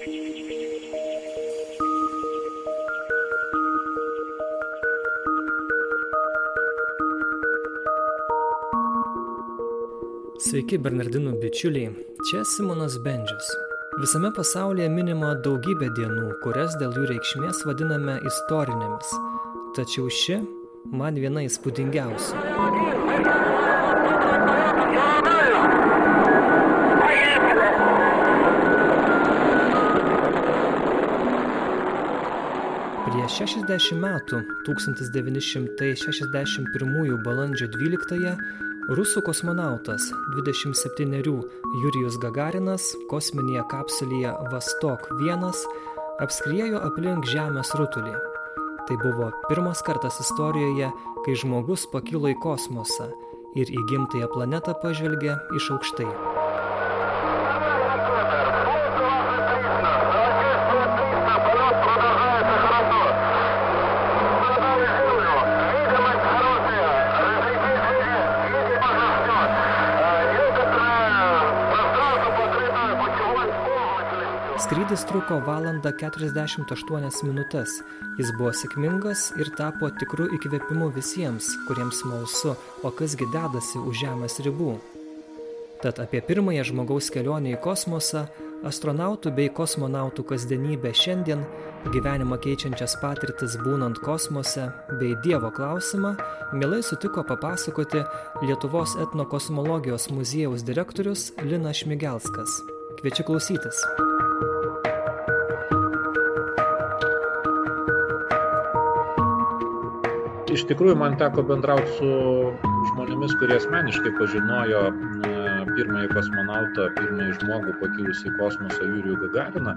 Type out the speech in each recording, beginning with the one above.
Sveiki, Bernardinų bičiuliai, čia Simonas Bendžius. Visame pasaulyje minima daugybė dienų, kurias dėl jų reikšmės vadiname istorinėmis. Tačiau ši man viena įspūdingiausių. Prieš 60 metų, 1961 balandžio 12 Rusų kosmonautas 27 Jurijus Gagarinas kosminėje kapsulėje Vastok 1 apskriejo aplink Žemės rutulį. Tai buvo pirmas kartas istorijoje, kai žmogus pakilo į kosmosą ir į gimtąją planetą pažvelgė iš aukštai. Skrydis truko valandą 48 minutės. Jis buvo sėkmingas ir tapo tikrų įkvėpimu visiems, kuriems smalsu, o kasgi dedasi už Žemės ribų. Tad apie pirmąją žmogaus kelionę į kosmosą, astronautų bei kosmonautų kasdienybę šiandien, gyvenimą keičiančias patirtis būnant kosmose bei Dievo klausimą, mielai sutiko papasakoti Lietuvos etnokosmologijos muziejaus direktorius Linas Šmigelskas. Kviečiu klausytis. Iš tikrųjų man teko bendrauti su žmonėmis, kurie asmeniškai pažinojo pirmąjį kosmonautą, pirmąjį žmogų pakilusį į kosmosą Jurijų Gagariną.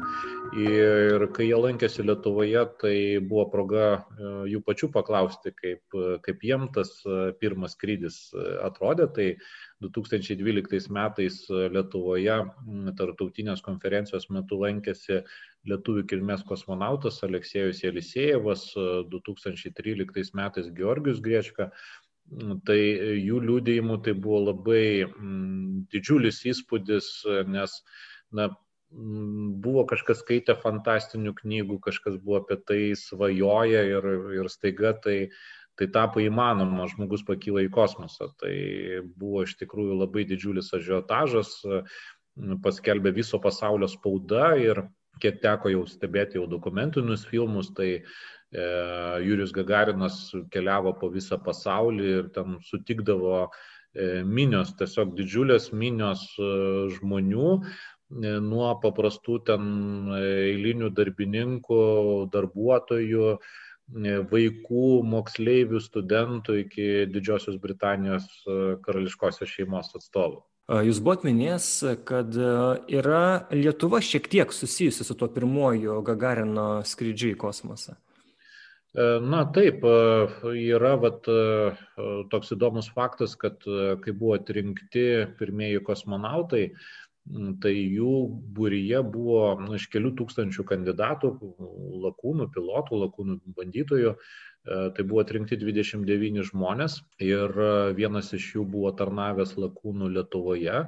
Ir kai jie lankėsi Lietuvoje, tai buvo proga e, jų pačių paklausti, kaip, kaip jiem tas e, pirmas skrydis e, atrodė. Tai 2012 metais Lietuvoje tarptautinės konferencijos metu lankėsi lietuvių kilmės kosmonautas Aleksėjus Jelisėjevas, 2013 metais Georgius Griečka. Tai jų liūdėjimų tai buvo labai mm, didžiulis įspūdis, nes na, buvo kažkas skaitę fantastinių knygų, kažkas buvo apie tai svajoja ir, ir staiga tai, tai tapo įmanoma, žmogus pakyla į kosmosą. Tai buvo iš tikrųjų labai didžiulis ažiotažas, paskelbė viso pasaulio spauda ir kiek teko jau stebėti jau dokumentinius filmus, tai e, Jurijus Gagarinas keliavo po visą pasaulį ir ten sutikdavo e, minios, tiesiog didžiulės minios e, žmonių, e, nuo paprastų ten eilinių darbininkų, darbuotojų, e, vaikų, moksleivių, studentų iki Didžiosios Britanijos e, karališkosios šeimos atstovų. Jūs buvot minėjęs, kad yra Lietuva šiek tiek susijusi su tuo pirmoju Gagarino skrydžiu į kosmosą. Na taip, yra vat, toks įdomus faktas, kad kai buvo atrinkti pirmieji kosmonautai, tai jų būryje buvo nu, iš kelių tūkstančių kandidatų, lakūnų, pilotų, lakūnų bandytojų, E, tai buvo atrinkti 29 žmonės ir e, vienas iš jų buvo tarnavęs lakūnų Lietuvoje.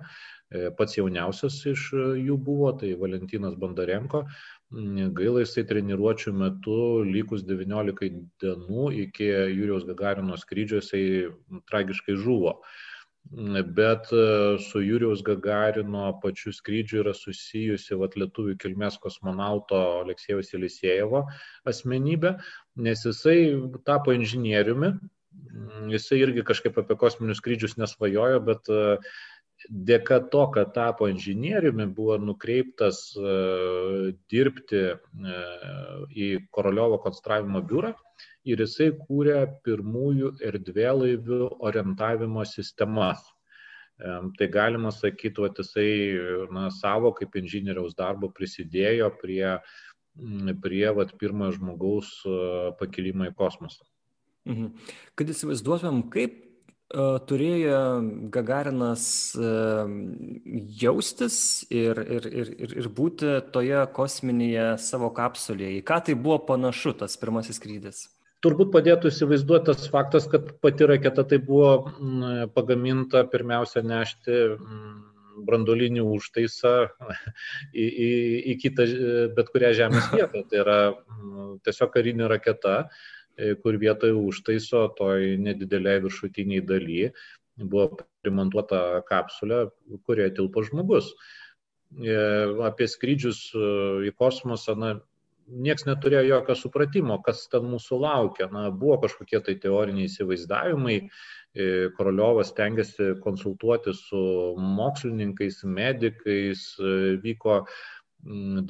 E, pats jauniausias iš jų buvo, tai Valentinas Bandarenko. Mm, gaila, jisai treniruočio metu, likus 19 dienų iki Jūrijos Gagarino skrydžio, jisai tragiškai žuvo bet e, su Jūriaus Gagarino pačiu skrydžiu yra susijusi vat, lietuvių kilmės kosmonauto Aleksėjaus Elisėjevo asmenybė, nes jisai tapo inžinieriumi, jisai irgi kažkaip apie kosminius skrydžius nesvajojo, bet e, dėka to, kad tapo inžinieriumi, buvo nukreiptas e, dirbti į Koroliovo konstravimo biurą ir jisai kūrė pirmųjų erdvėlaivių orientavimo sistemas. Tai galima sakyti, kad jisai na, savo kaip inžinieriaus darbo prisidėjo prie, prie vat, pirmojo žmogaus pakilimo į kosmosą. Mhm. Kad įsivaizduotumėm, kaip uh, turėjo Gagarinas uh, jaustis ir, ir, ir, ir, ir būti toje kosminėje savo kapsulėje. Į ką tai buvo panašu tas pirmasis skrydis? Turbūt padėtų įsivaizduoti tas faktas, kad pati raketa tai buvo pagaminta pirmiausia nešti brandolinį užtaisą į, į, į kitą, bet kurią žemės vietą. Tai yra tiesiog karinė raketa, kur vietoje užtaiso toj nedideliai viršutiniai daly buvo primontuota kapsulė, kurioje tilpo žmogus. Apie skrydžius į kosmosą, na, nieks neturėjo jokio supratimo, kas ten mūsų laukia. Na, buvo kažkokie tai teoriniai įsivaizdavimai, e, Koroliovas tengiasi konsultuoti su mokslininkais, medikais, e, vyko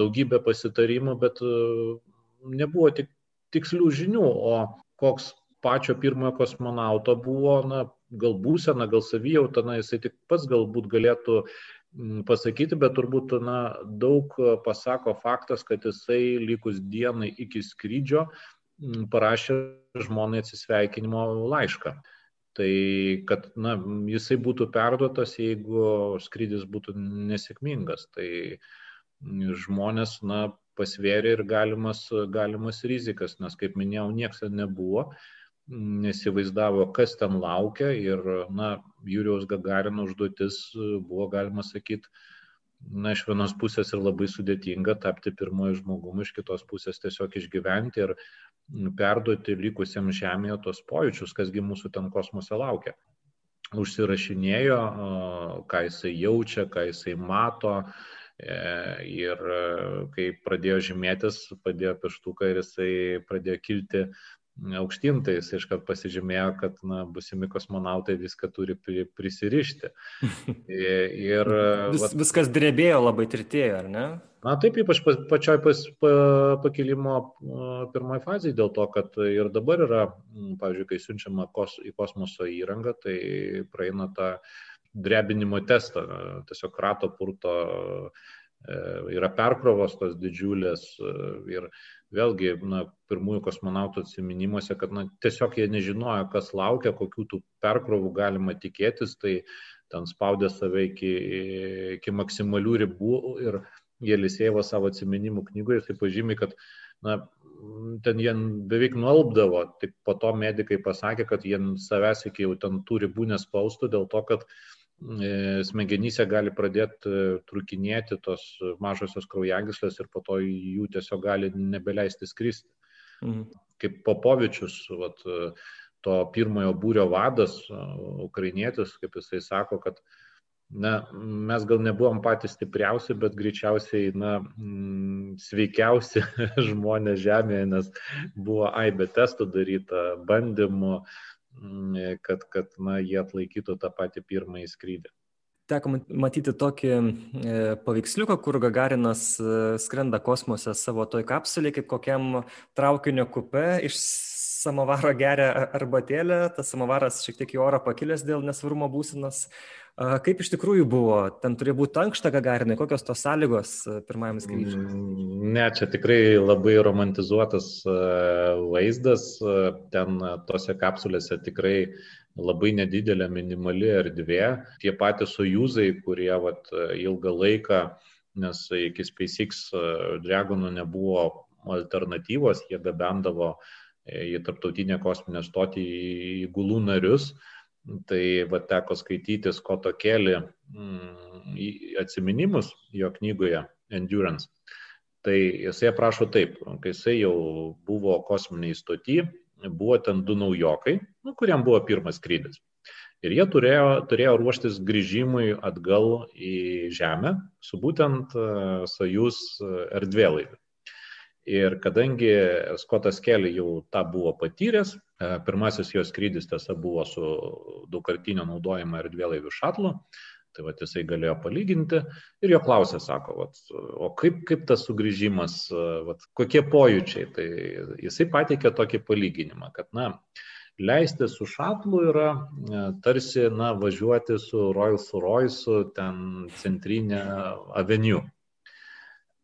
daugybė pasitarimų, bet e, nebuvo tik tikslių žinių, o koks pačio pirmojo kosmonauto buvo, na, gal būsena, gal savijauta, na, jisai tik pats galbūt galėtų pasakyti, bet turbūt na, daug pasako faktas, kad jisai likus dienai iki skrydžio parašė žmonai atsisveikinimo laišką. Tai kad na, jisai būtų perduotas, jeigu skrydis būtų nesėkmingas. Tai žmonės na, pasvėrė ir galimas, galimas rizikas, nes kaip minėjau, niekas nebuvo nesivaizdavo, kas ten laukia ir, na, Jūrijos Gagarino užduotis buvo, galima sakyti, na, iš vienos pusės ir labai sudėtinga tapti pirmoji žmogumi, iš kitos pusės tiesiog išgyventi ir perduoti likusiems Žemėje tos pojūčius, kasgi mūsų ten kosmose laukia. Užsirašinėjo, ką jisai jaučia, ką jisai mato. E, ir kai pradėjo žymėtis, padėjo pieštuką ir jisai pradėjo kilti aukštyn, tai jis iškart pasižymėjo, kad na, busimi kosmonautai viską turi prisirišti. Ir, Vis, vat, viskas drebėjo labai tvirtėjo, ar ne? Na taip, ypač pačioj pas, pa, pakilimo pirmoji fazė, dėl to, kad ir dabar yra, pavyzdžiui, kai siunčiama kos, į kosmoso įrangą, tai praeina tą drebinimo testą, tiesiog rato purto e, yra perkrovos tos didžiulės e, ir vėlgi, na, pirmųjų kosmonautų atsiminimuose, kad na, tiesiog jie nežinojo, kas laukia, kokių tų perkrovų galima tikėtis, tai ten spaudė save iki, iki maksimalių ribų ir Jelisėvas savo atsiminimų knygoje tai pažymė, kad na, ten jie beveik nuolpdavo, tik po to medikai pasakė, kad jie savęs iki jau ten tų ribų nespaustų dėl to, kad smegenyse gali pradėti e, trukinėti tos mažosios kraujagyslės ir po to jų tiesiog gali nebeleisti skristi. Mhm. Kaip Popovičius, vat, to pirmojo būrio vadas, ukrainietis, kaip jisai sako, kad na, mes gal nebuvom patys stipriausi, bet greičiausiai na, sveikiausi žmonės Žemėje, nes buvo aibė testų daryta, bandymų, kad, kad na, jie atlaikytų tą patį pirmąjį skrydį. Teko matyti tokį e, paveiksliuką, kur Gagarinas e, skrenda kosmose savo toj kapsulėje, kaip kokiam traukinio kupe iš samovaro geria arbatėlę, tas samovaras šiek tiek į orą pakilęs dėl nesvarumo būsinos, Kaip iš tikrųjų buvo? Ten turėjo būti ankšta Gagarinai, kokios tos sąlygos pirmajam skrydžiui? Mm, ne, čia tikrai labai romantizuotas vaizdas. Ten tose kapsulėse tikrai labai nedidelė minimali erdvė. Tie patys sojuzai, kurie vat, ilgą laiką, nes iki SpaceX Dragonų nebuvo alternatyvos, jie gabendavo į tarptautinę kosminę stotį į gulų narius Tai va teko skaityti Skoto Kelly mm, atsiminimus jo knygoje Endurance. Tai jisai aprašo taip, kai jisai jau buvo kosminiai stoti, buvo ten du naujokai, nu, kuriam buvo pirmas skrydis. Ir jie turėjo, turėjo ruoštis grįžimui atgal į Žemę su būtent uh, Sojus erdvėlaiviu. Ir kadangi Skotas Kelly jau tą buvo patyręs, e, pirmasis jos skrydis tiesa buvo su daugkartinio naudojimo erdvėlaivių šatlu, tai va jisai galėjo palyginti ir jo klausė, sako, vat, o kaip, kaip tas sugrįžimas, e, vat, kokie pojūčiai, tai jisai pateikė tokį palyginimą, kad, na, leisti su šatlu yra e, tarsi, na, važiuoti su Rolls Royce ten centrinė avenue.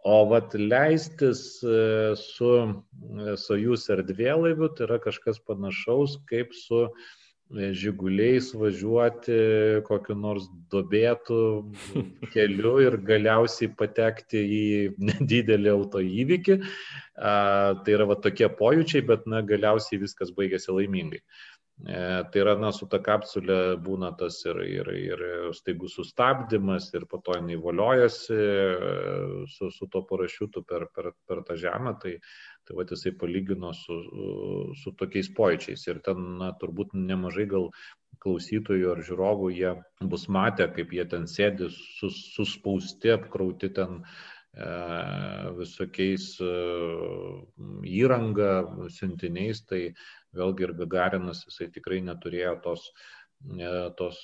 O vat leistis e, su e, Sojus erdvėlaiviu tai yra kažkas panašaus kaip su e, žiguliais važiuoti kokiu nors dobėtų keliu ir galiausiai patekti į nedidelį autoįvykį. Tai yra va tokie pojūčiai, bet na, galiausiai viskas baigėsi laimingai. Tai yra, na, su ta kapsulė būna tas ir, ir, ir staigų sustabdymas, ir po to jinai voliojasi su, su to parašiutu per, per, per tą žemę. Tai, tai va, jisai palygino su, su tokiais pojūčiais. Ir ten, na, turbūt nemažai gal klausytojų ar žiūrovų jie bus matę, kaip jie ten sėdi sus, suspausti, apkrauti ten E, visokiais e, įranga, siuntiniais, tai vėlgi ir Gagarinas jisai tikrai neturėjo tos, e, tos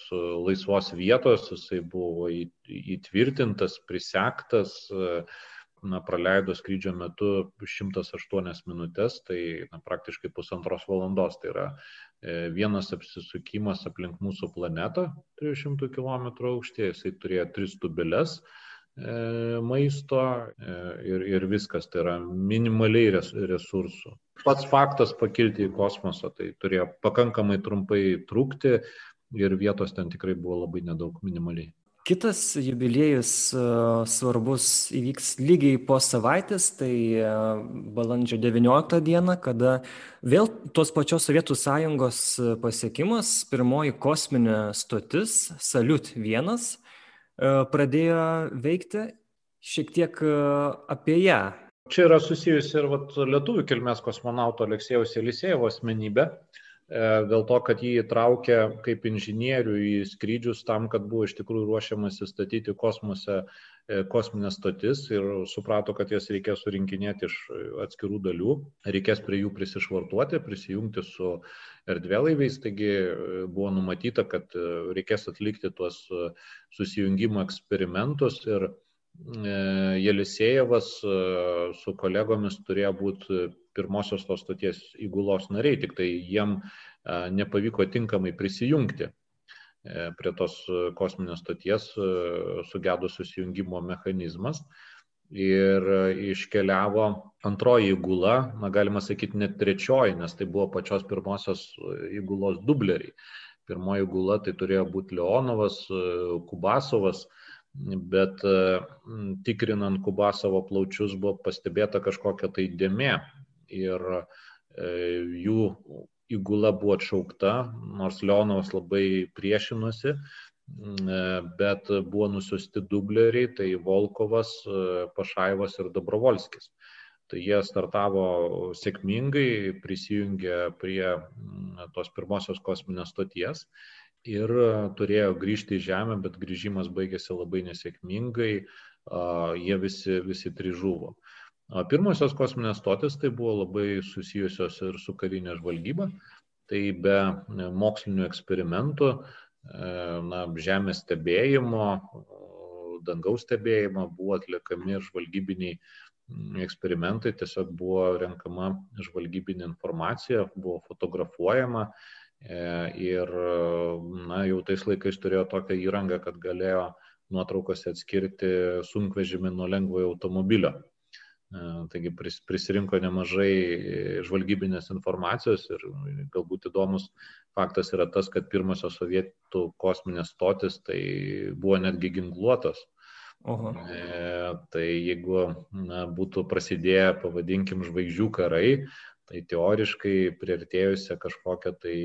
laisvos vietos, jisai buvo įtvirtintas, prisektas, na, praleido skrydžio metu 108 minutės, tai na, praktiškai pusantros valandos. Tai yra vienas apsisukimas aplink mūsų planetą 300 km aukštėje, jisai turėjo tris tubelės, E, maisto e, ir, ir viskas, tai yra minimaliai resursų. Pats faktas pakilti į kosmosą, tai turėjo pakankamai trumpai trūkti ir vietos ten tikrai buvo labai nedaug, minimaliai. Kitas jubiliejus e, svarbus įvyks lygiai po savaitės, tai balandžio 19 dieną, kada vėl tos pačios Sovietų sąjungos pasiekimas, pirmoji kosminė stotis, Salut 1, E, pradėjo veikti, šiek tiek e, apie ją. Čia yra susijusi ir vat, lietuvių kilmės kosmonauto Aleksėjaus Elisėjevo asmenybė, e, dėl to, kad jį įtraukė kaip inžinierių į skrydžius tam, kad buvo iš tikrųjų ruošiamasi statyti kosmose kosminės stotis ir suprato, kad jas reikės surinkinėti iš atskirų dalių, reikės prie jų prisišvartuoti, prisijungti su erdvėlaiviais, taigi e, buvo numatyta, kad e, reikės atlikti tuos e, susijungimo eksperimentus ir Jelisėjevas su kolegomis turėjo būti pirmosios tos stoties įgulos nariai, tik tai jiem nepavyko tinkamai prisijungti prie tos kosminės stoties sugedus susijungimo mechanizmas ir iškeliavo antroji įgula, na galima sakyti net trečioji, nes tai buvo pačios pirmosios įgulos dubleriai. Pirmoji įgula tai turėjo būti Leonovas, Kubasovas, bet tikrinant Kubasovo plaučius buvo pastebėta kažkokia tai dėmė ir e, jų įgula buvo atšaukta, nors Leonovas labai priešinosi, bet buvo nusiusti dubleriai, tai Volkovas, Pašaivas ir Dobrovolskis. Tai jie startavo sėkmingai, prisijungė prie tos pirmosios kosminės stoties ir turėjo grįžti į Žemę, bet grįžimas baigėsi labai nesėkmingai, jie visi, visi trys žuvo. Pirmosios kosminės stotis tai buvo labai susijusios ir su karinė žvalgyba, tai be mokslinių eksperimentų na, žemės stebėjimo, dangaus stebėjimo buvo atliekami žvalgybiniai mm, eksperimentai, tiesiog buvo renkama žvalgybinė informacija, buvo fotografuojama e, ir na, jau tais laikais turėjo tokią įrangą, kad galėjo nuotraukose atskirti sunkvežimį nuo lengvojo automobilio. E, taigi prisirinko nemažai žvalgybinės informacijos ir galbūt įdomus faktas yra tas, kad pirmosios sovietų kosminės stotis tai buvo netgi ginkluotos. Oho. E, tai jeigu na, būtų prasidėję, pavadinkim, žvaigždžių karai, tai teoriškai priartėjusią kažkokią tai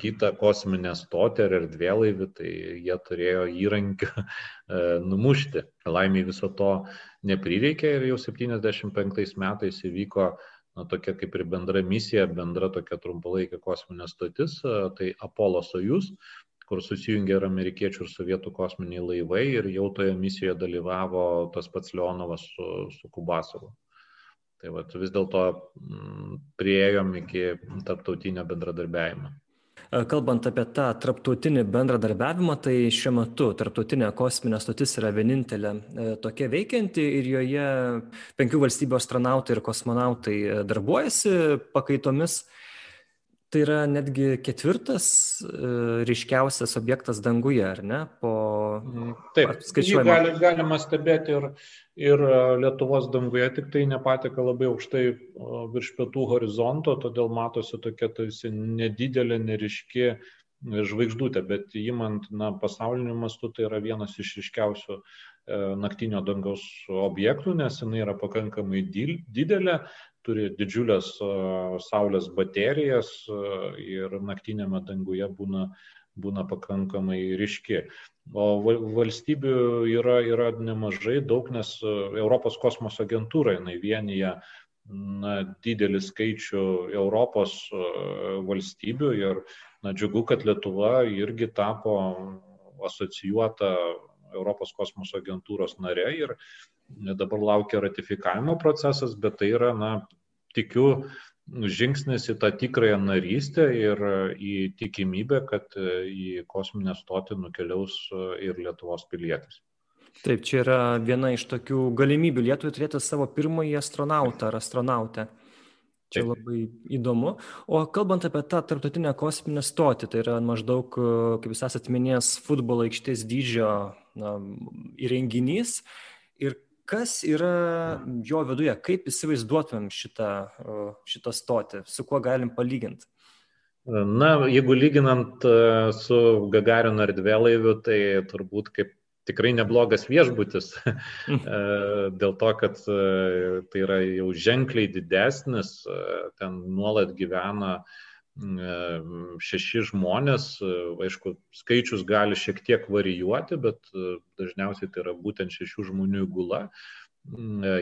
kitą kosminę stotį ar erdvėlaivį, tai jie turėjo įrankių e, numušti. Laimiai viso to neprireikė ir jau 75 metais įvyko na, tokia kaip ir bendra misija, bendra tokia trumpalaikė kosminė stotis, tai Apollo Sojus, kur susijungė ir amerikiečių ir sovietų kosminiai laivai ir jau toje misijoje dalyvavo tas pats Leonovas su, su Kubasovu. Tai vat, vis dėlto prieėjom iki tarptautinio bendradarbiavimo. Kalbant apie tą tarptautinį bendradarbiavimą, tai šiuo metu tarptautinė kosminė stotis yra vienintelė e, tokia veikianti ir joje penkių valstybių astronautai ir kosmonautai e, darbuojasi pakaitomis. Tai yra netgi ketvirtas e, ryškiausias objektas danguje, ar ne? Po Taip, skaičiuojama. Gali, galima stebėti ir, ir e, Lietuvos danguje, tik tai nepateka labai aukštai virš pietų horizonto, todėl matosi tokia tarsi nedidelė, neriški žvaigždutė, bet įmant na, pasauliniu mastu tai yra vienas iš ryškiausių naktinio dangaus objektų, nes jinai yra pakankamai didelė, turi didžiulės saulės baterijas ir naktinėme danguje būna, būna pakankamai ryški. O valstybių yra, yra nemažai, daug, nes Europos kosmoso agentūra jinai vienyje na, didelį skaičių Europos valstybių ir na, džiugu, kad Lietuva irgi tapo asocijuota Europos kosmoso agentūros nare ir dabar laukia ratifikavimo procesas, bet tai yra, na, tikiu, žingsnis į tą tikrąją narystę ir į tikimybę, kad į kosminę stotį nukeliaus ir Lietuvos pilietis. Taip, čia yra viena iš tokių galimybių Lietuvai turėti savo pirmąjį astronautą ar astronautę. Čia labai įdomu. O kalbant apie tą tarptautinę kosminę stotį, tai yra maždaug, kaip jūs esate minėjęs, futbolo aikštės dydžio na, įrenginys. Ir kas yra jo viduje, kaip įsivaizduotumėm šitą, šitą stotį, su kuo galim palyginti? Na, jeigu lyginant e, su Gagarino erdvėlaiviu, tai turbūt kaip tikrai neblogas viešbutis, e, dėl to, kad e, tai yra jau ženkliai didesnis, ten nuolat gyvena šeši žmonės, aišku, skaičius gali šiek tiek varijuoti, bet dažniausiai tai yra būtent šešių žmonių gula.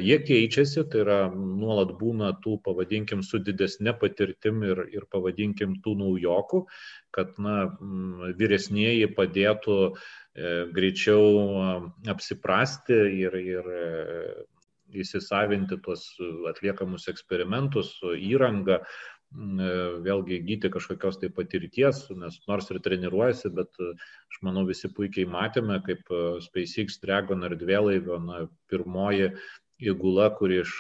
Jie keičiasi, tai yra nuolat būna tų, pavadinkim, su didesnė patirtim ir, ir pavadinkim, tų naujokų, kad na, vyresnėji padėtų E, greičiau apsiprasti ir, ir e, įsisavinti tuos atliekamus eksperimentus, įrangą, e, vėlgi įgyti kažkokios tai patirties, nes nors ir treniruojasi, bet aš manau visi puikiai matėme, kaip SpaceX Dragon erdvėlaivio pirmoji įgula, kuri iš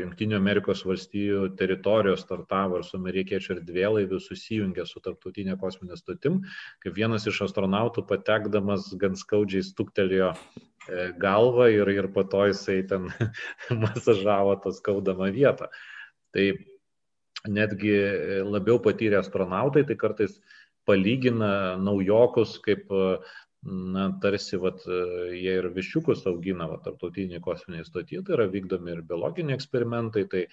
Junktinių Amerikos valstijų teritorijos startavo ir su amerikiečių erdvėlaiviu susijungė su tarptautinė kosminė stotim, kaip vienas iš astronautų patekdamas gan skaudžiai stuktelėjo e, galvą ir, ir po to jisai ten masažavo tą skaudamą vietą. Tai netgi labiau patyrę astronautai, tai kartais palygina naujokus kaip na, tarsi vat, jie ir viščiukus augina vat, tarptautiniai kosminiai stotyje, tai yra vykdomi ir biologiniai eksperimentai, tai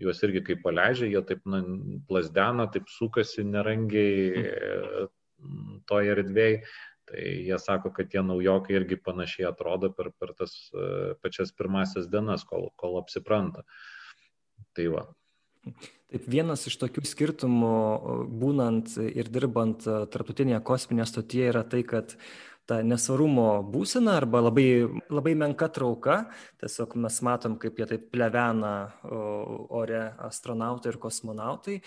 juos irgi kaip paleidžia, jie taip na, plasdena, taip sukasi nerangiai toje erdvėje. Tai jie sako, kad tie naujokai irgi panašiai atrodo per, per tas pačias pirmasis dienas, kol, kol apsipranta. Tai va. Taip, vienas iš tokių skirtumų, būnant ir dirbant tarptautinėje kosminėje stotyje, yra tai, kad ta nesvarumo būsena arba labai, labai menka trauka. Tiesiog mes matom, kaip jie taip plevena ore astronautai ir kosmonautai,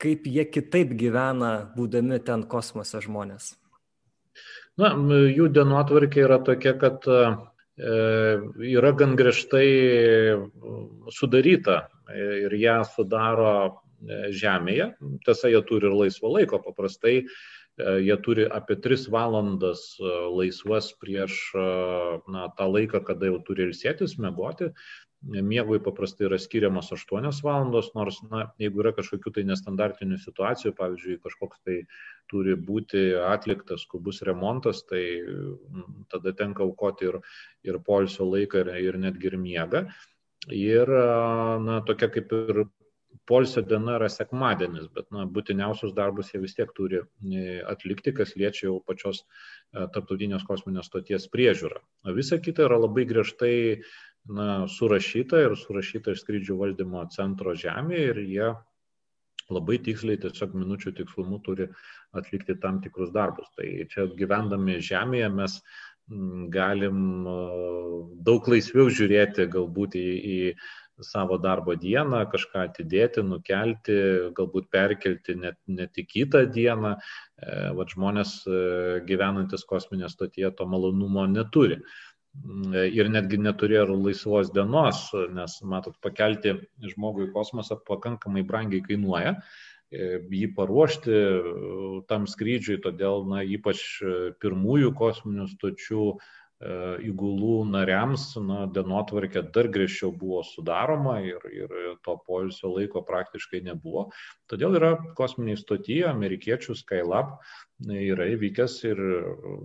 kaip jie kitaip gyvena, būdami ten kosmose žmonės. Na, jų dienotvarkė yra tokia, kad e, yra gan griežtai sudaryta ir ją sudaro e, Žemėje. Tiesa, jie turi ir laisvo laiko. Paprastai E, jie turi apie 3 valandas e, laisvas prieš e, na, tą laiką, kada jau turi ilsėtis, mėgoti. Miegui paprastai yra skiriamas 8 valandos, nors, na, jeigu yra kažkokių tai nestandartinių situacijų, pavyzdžiui, kažkoks tai turi būti atliktas skubus remontas, tai tada tenka aukoti ir, ir polsio laiką, ir, ir netgi ir miegą. Ir, na, tokia kaip ir Polsio diena yra sekmadienis, bet na, būtiniausius darbus jie vis tiek turi e, atlikti, kas liečia jau pačios e, tarptautinės kosminės stoties priežiūrą. Visa kita yra labai griežtai na, surašyta ir surašyta iš skrydžių valdymo centro žemėje ir jie labai tiksliai, tiesiog minučių tikslumu turi atlikti tam tikrus darbus. Tai čia gyvendami žemėje mes galim e, daug laisviau žiūrėti galbūt į, į savo darbo dieną, kažką atidėti, nukelti, galbūt perkelti net, net į kitą dieną. E, vat žmonės e, gyvenantis kosminėje stotyje to malonumo neturi. E, ir netgi neturėjo laisvos dienos, nes, matot, pakelti žmogų į kosmosą pakankamai brangiai kainuoja jį paruošti tam skrydžiui, todėl, na, ypač pirmųjų kosminių stočių įgulų nariams na, dienotvarkė dar griežčiau buvo sudaroma ir, ir to poilsio laiko praktiškai nebuvo. Todėl yra kosminiai stotyje, amerikiečių Skylab yra įvykęs ir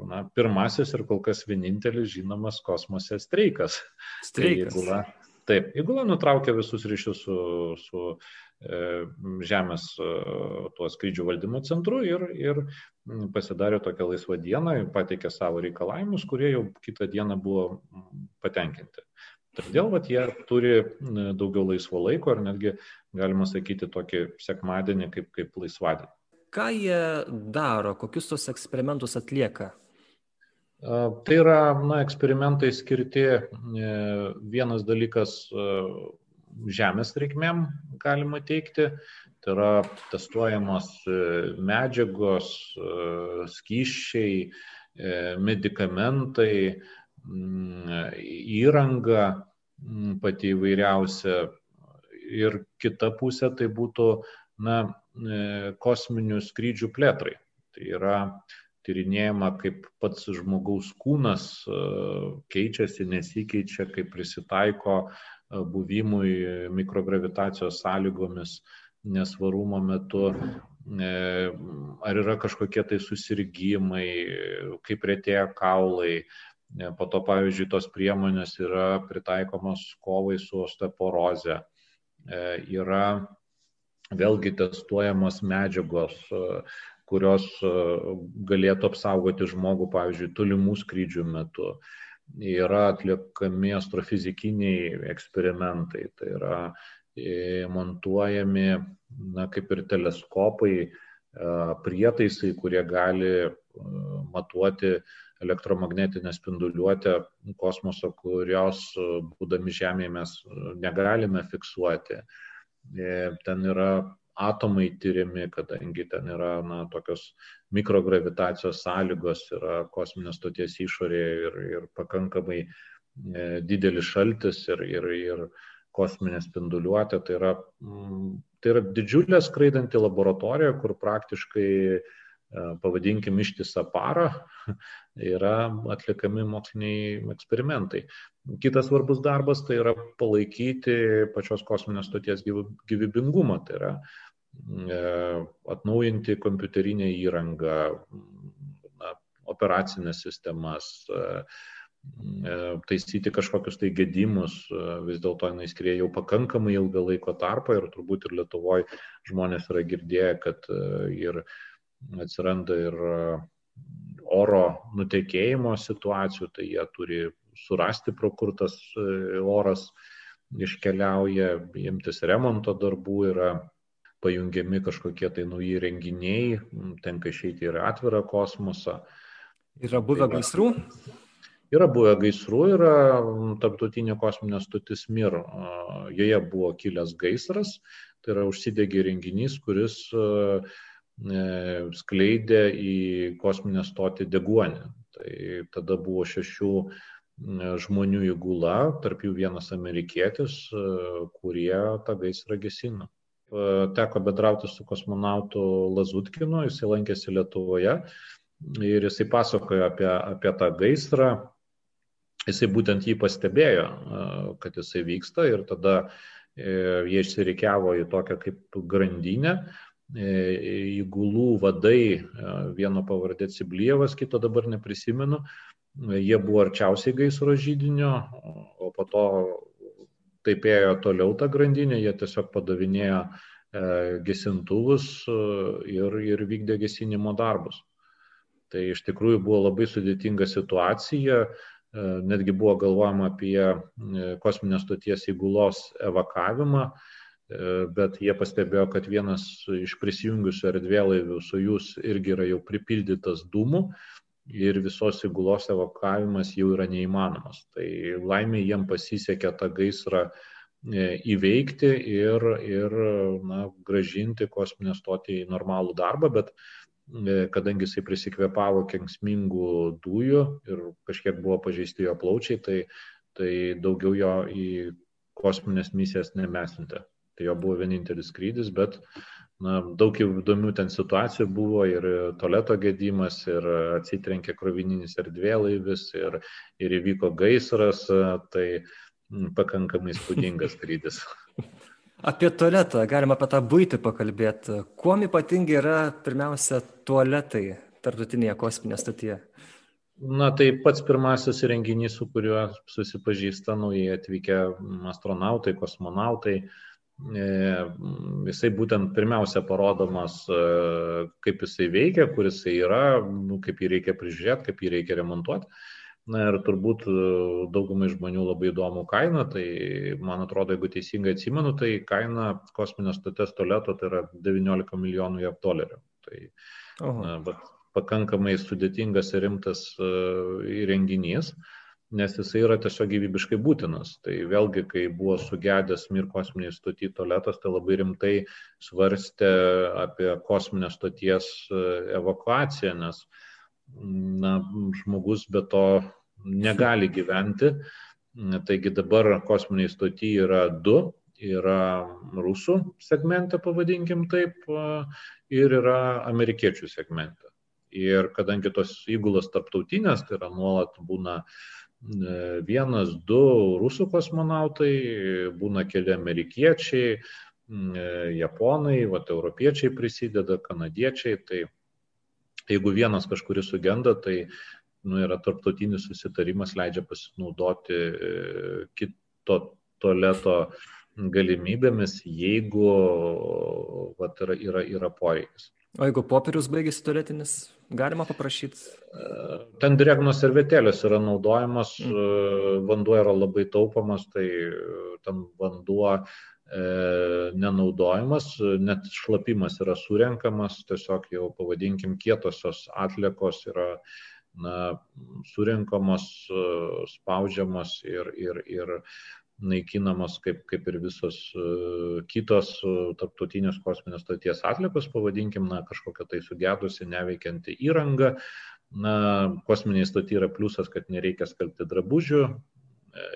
na, pirmasis ir kol kas vienintelis žinomas kosmose streikas. Streikas. Tai įgula, taip, įgula nutraukė visus ryšius su, su E, žemės e, tuo skrydžių valdymo centru ir, ir pasidarė tokią laisvą dieną, pateikė savo reikalavimus, kurie jau kitą dieną buvo patenkinti. Todėl vat, jie turi daugiau laisvo laiko ir netgi, galima sakyti, tokį sekmadienį kaip, kaip laisvadienį. Ką jie daro, kokius tos eksperimentus atlieka? Tai yra na, eksperimentai skirti vienas dalykas žemės reikmėm, galima teikti. Tai yra testuojamos e, medžiagos, e, skyščiai, e, medikamentai, mm, įranga mm, pati įvairiausia. Ir kita pusė tai būtų na, kosminių skrydžių plėtrai. Tai yra tyrinėjama, kaip pats žmogaus kūnas keičiasi, nesikeičia, kaip prisitaiko buvimui mikrogravitacijos sąlygomis nesvarumo metu, e, ar yra kažkokie tai susirgymai, kaip rėtėja kaulai. E, po to, pavyzdžiui, tos priemonės yra pritaikomos kovai su osteoporoze. E, yra vėlgi testuojamos medžiagos, kurios galėtų apsaugoti žmogų, pavyzdžiui, tolimų skrydžių metu yra atliekami astrofizikiniai eksperimentai, tai yra e, montuojami, na, kaip ir teleskopai, e, prietaisai, kurie gali e, matuoti elektromagnetinę spinduliuotę kosmoso, kurios būdami Žemėje mes negalime fiksuoti. Ten yra atomai tyriami, kadangi ten yra na, tokios mikrogravitacijos sąlygos, yra kosminės stoties išorėje ir, ir pakankamai e, didelis šaltis ir, ir, ir kosminė spinduliuotė. Tai yra, mm, tai yra didžiulė skraidanti laboratorija, kur praktiškai e, pavadinkim ištisą parą, yra atliekami moksliniai eksperimentai. Kitas svarbus darbas tai yra palaikyti pačios kosminės stoties gyvybingumą, tai yra e, atnaujinti kompiuterinę įrangą, operacinės sistemas, e, e, taisyti kažkokius tai gedimus, vis dėlto jinai skrieja jau pakankamai ilgą laiko tarpą ir turbūt ir Lietuvoje žmonės yra girdėję, kad ir atsiranda ir oro nutekėjimo situacijų, tai jie turi surasti, pro kur tas e, oras iškeliauja, imtis remonto darbų, yra pajungiami kažkokie tai nauji renginiai, tenka išeiti ir atvirą kosmosą. Yra buvę tai gaisrų? Yra buvę gaisrų, yra tarptautinė kosminė stotis Mir. Joje buvo kilęs gaisras, tai yra užsidegė renginys, kuris e, skleidė į kosminę stotį deguonį. Tai tada buvo šešių žmonių įgula, tarp jų vienas amerikietis, kurie tą gaisrą gesino. Teko bedrauti su kosmonautu Lazutkinu, jisai lankėsi Lietuvoje ir jisai pasakojo apie, apie tą gaisrą. Jisai būtent jį pastebėjo, kad jisai vyksta ir tada e, jie išsirikiavo į tokią kaip grandinę. E, įgulų vadai, vieno pavardė Ciblievas, kito dabar neprisimenu, jie buvo arčiausiai gaisro žydinio, o po to taip ėjo toliau tą grandinę, jie tiesiog padavinėjo e, gesintuvus e, ir, ir vykdė gesinimo darbus. Tai iš tikrųjų buvo labai sudėtinga situacija, e, netgi buvo galvojama apie kosminės stoties įgulos evakavimą, bet jie pastebėjo, kad vienas iš prisijungusių erdvėlaivių Sojus irgi yra jau pripildytas dūmų, ir visos įgulos evakuavimas jau yra neįmanomas. Tai laimė jiem pasisekė tą gaisrą e, įveikti ir, ir na, gražinti kosminę stotį į normalų darbą, bet e, kadangi jisai prisikvėpavo kenksmingų dujų ir kažkiek buvo pažeisti jo plaučiai, tai, tai daugiau jo į kosminės misijas nemesinte. Tai jo buvo vienintelis skrydis, bet na, daug įdomių ten situacijų buvo ir toleto gedimas, ir atsitrenkė krovininis erdvėlaivis, ir, ir įvyko gaisras, tai pakankamai spūdingas skrydis. Apie tualetą, galima apie tą būtį pakalbėti. Kuom ypatingi yra pirmiausia tualetai tarptautinėje kosminėje stotyje? Na, tai pats pirmasis renginys, su kuriuo susipažįsta naujai atvykę astronautai, kosmonautai. E, jisai būtent pirmiausia parodomas, e, kaip jisai veikia, kur jisai yra, nu, kaip jį reikia prižiūrėti, kaip jį reikia remontuoti. Na ir turbūt e, daugumai žmonių labai įdomu kaina, tai man atrodo, jeigu teisingai atsimenu, tai kaina kosminės stoties tualeto tai yra 19 milijonų jav dolerių. Tai na, pakankamai sudėtingas ir rimtas uh, įrenginys, nes jisai yra tiesiog gyvybiškai būtinas. Tai vėlgi, kai buvo sugedęs Mir kosminiai stotį tualetas, tai labai rimtai svarstė apie kosminės stoties e, evakuaciją, nes uh, na, žmogus be to negali gyventi. Taigi dabar kosminiai stoti yra du. Yra rusų segmente, pavadinkim taip, ir yra amerikiečių segmente. Ir kadangi tos įgulos tarptautinės, tai yra nuolat būna e, vienas, du rusų kosmonautai, būna keli amerikiečiai, e, japonai, vat, europiečiai prisideda, kanadiečiai, tai Jeigu vienas kažkuris sugenda, tai nu, yra tarptautinis susitarimas, leidžia pasinaudoti e, kito tualeto galimybėmis, jeigu vat, yra, yra, yra poreikis. O jeigu popierius baigėsi tualetinis, galima paprašyti? E, ten drėgnos servetėlės yra naudojamas, mm. E, vanduo yra labai taupamas, tai ten vanduo E, nenaudojamas, net šlapimas yra surenkamas, tiesiog jau pavadinkim kietosios atliekos yra na, surinkamos, e, spaudžiamos ir, ir, ir naikinamos kaip, kaip ir visos e, kitos tarptautinės kosminės stoties atlikos, pavadinkim, na, kažkokia tai sugedusi, neveikianti įranga. Na, kosminiai stoti yra pliusas, kad nereikia skalbti drabužių,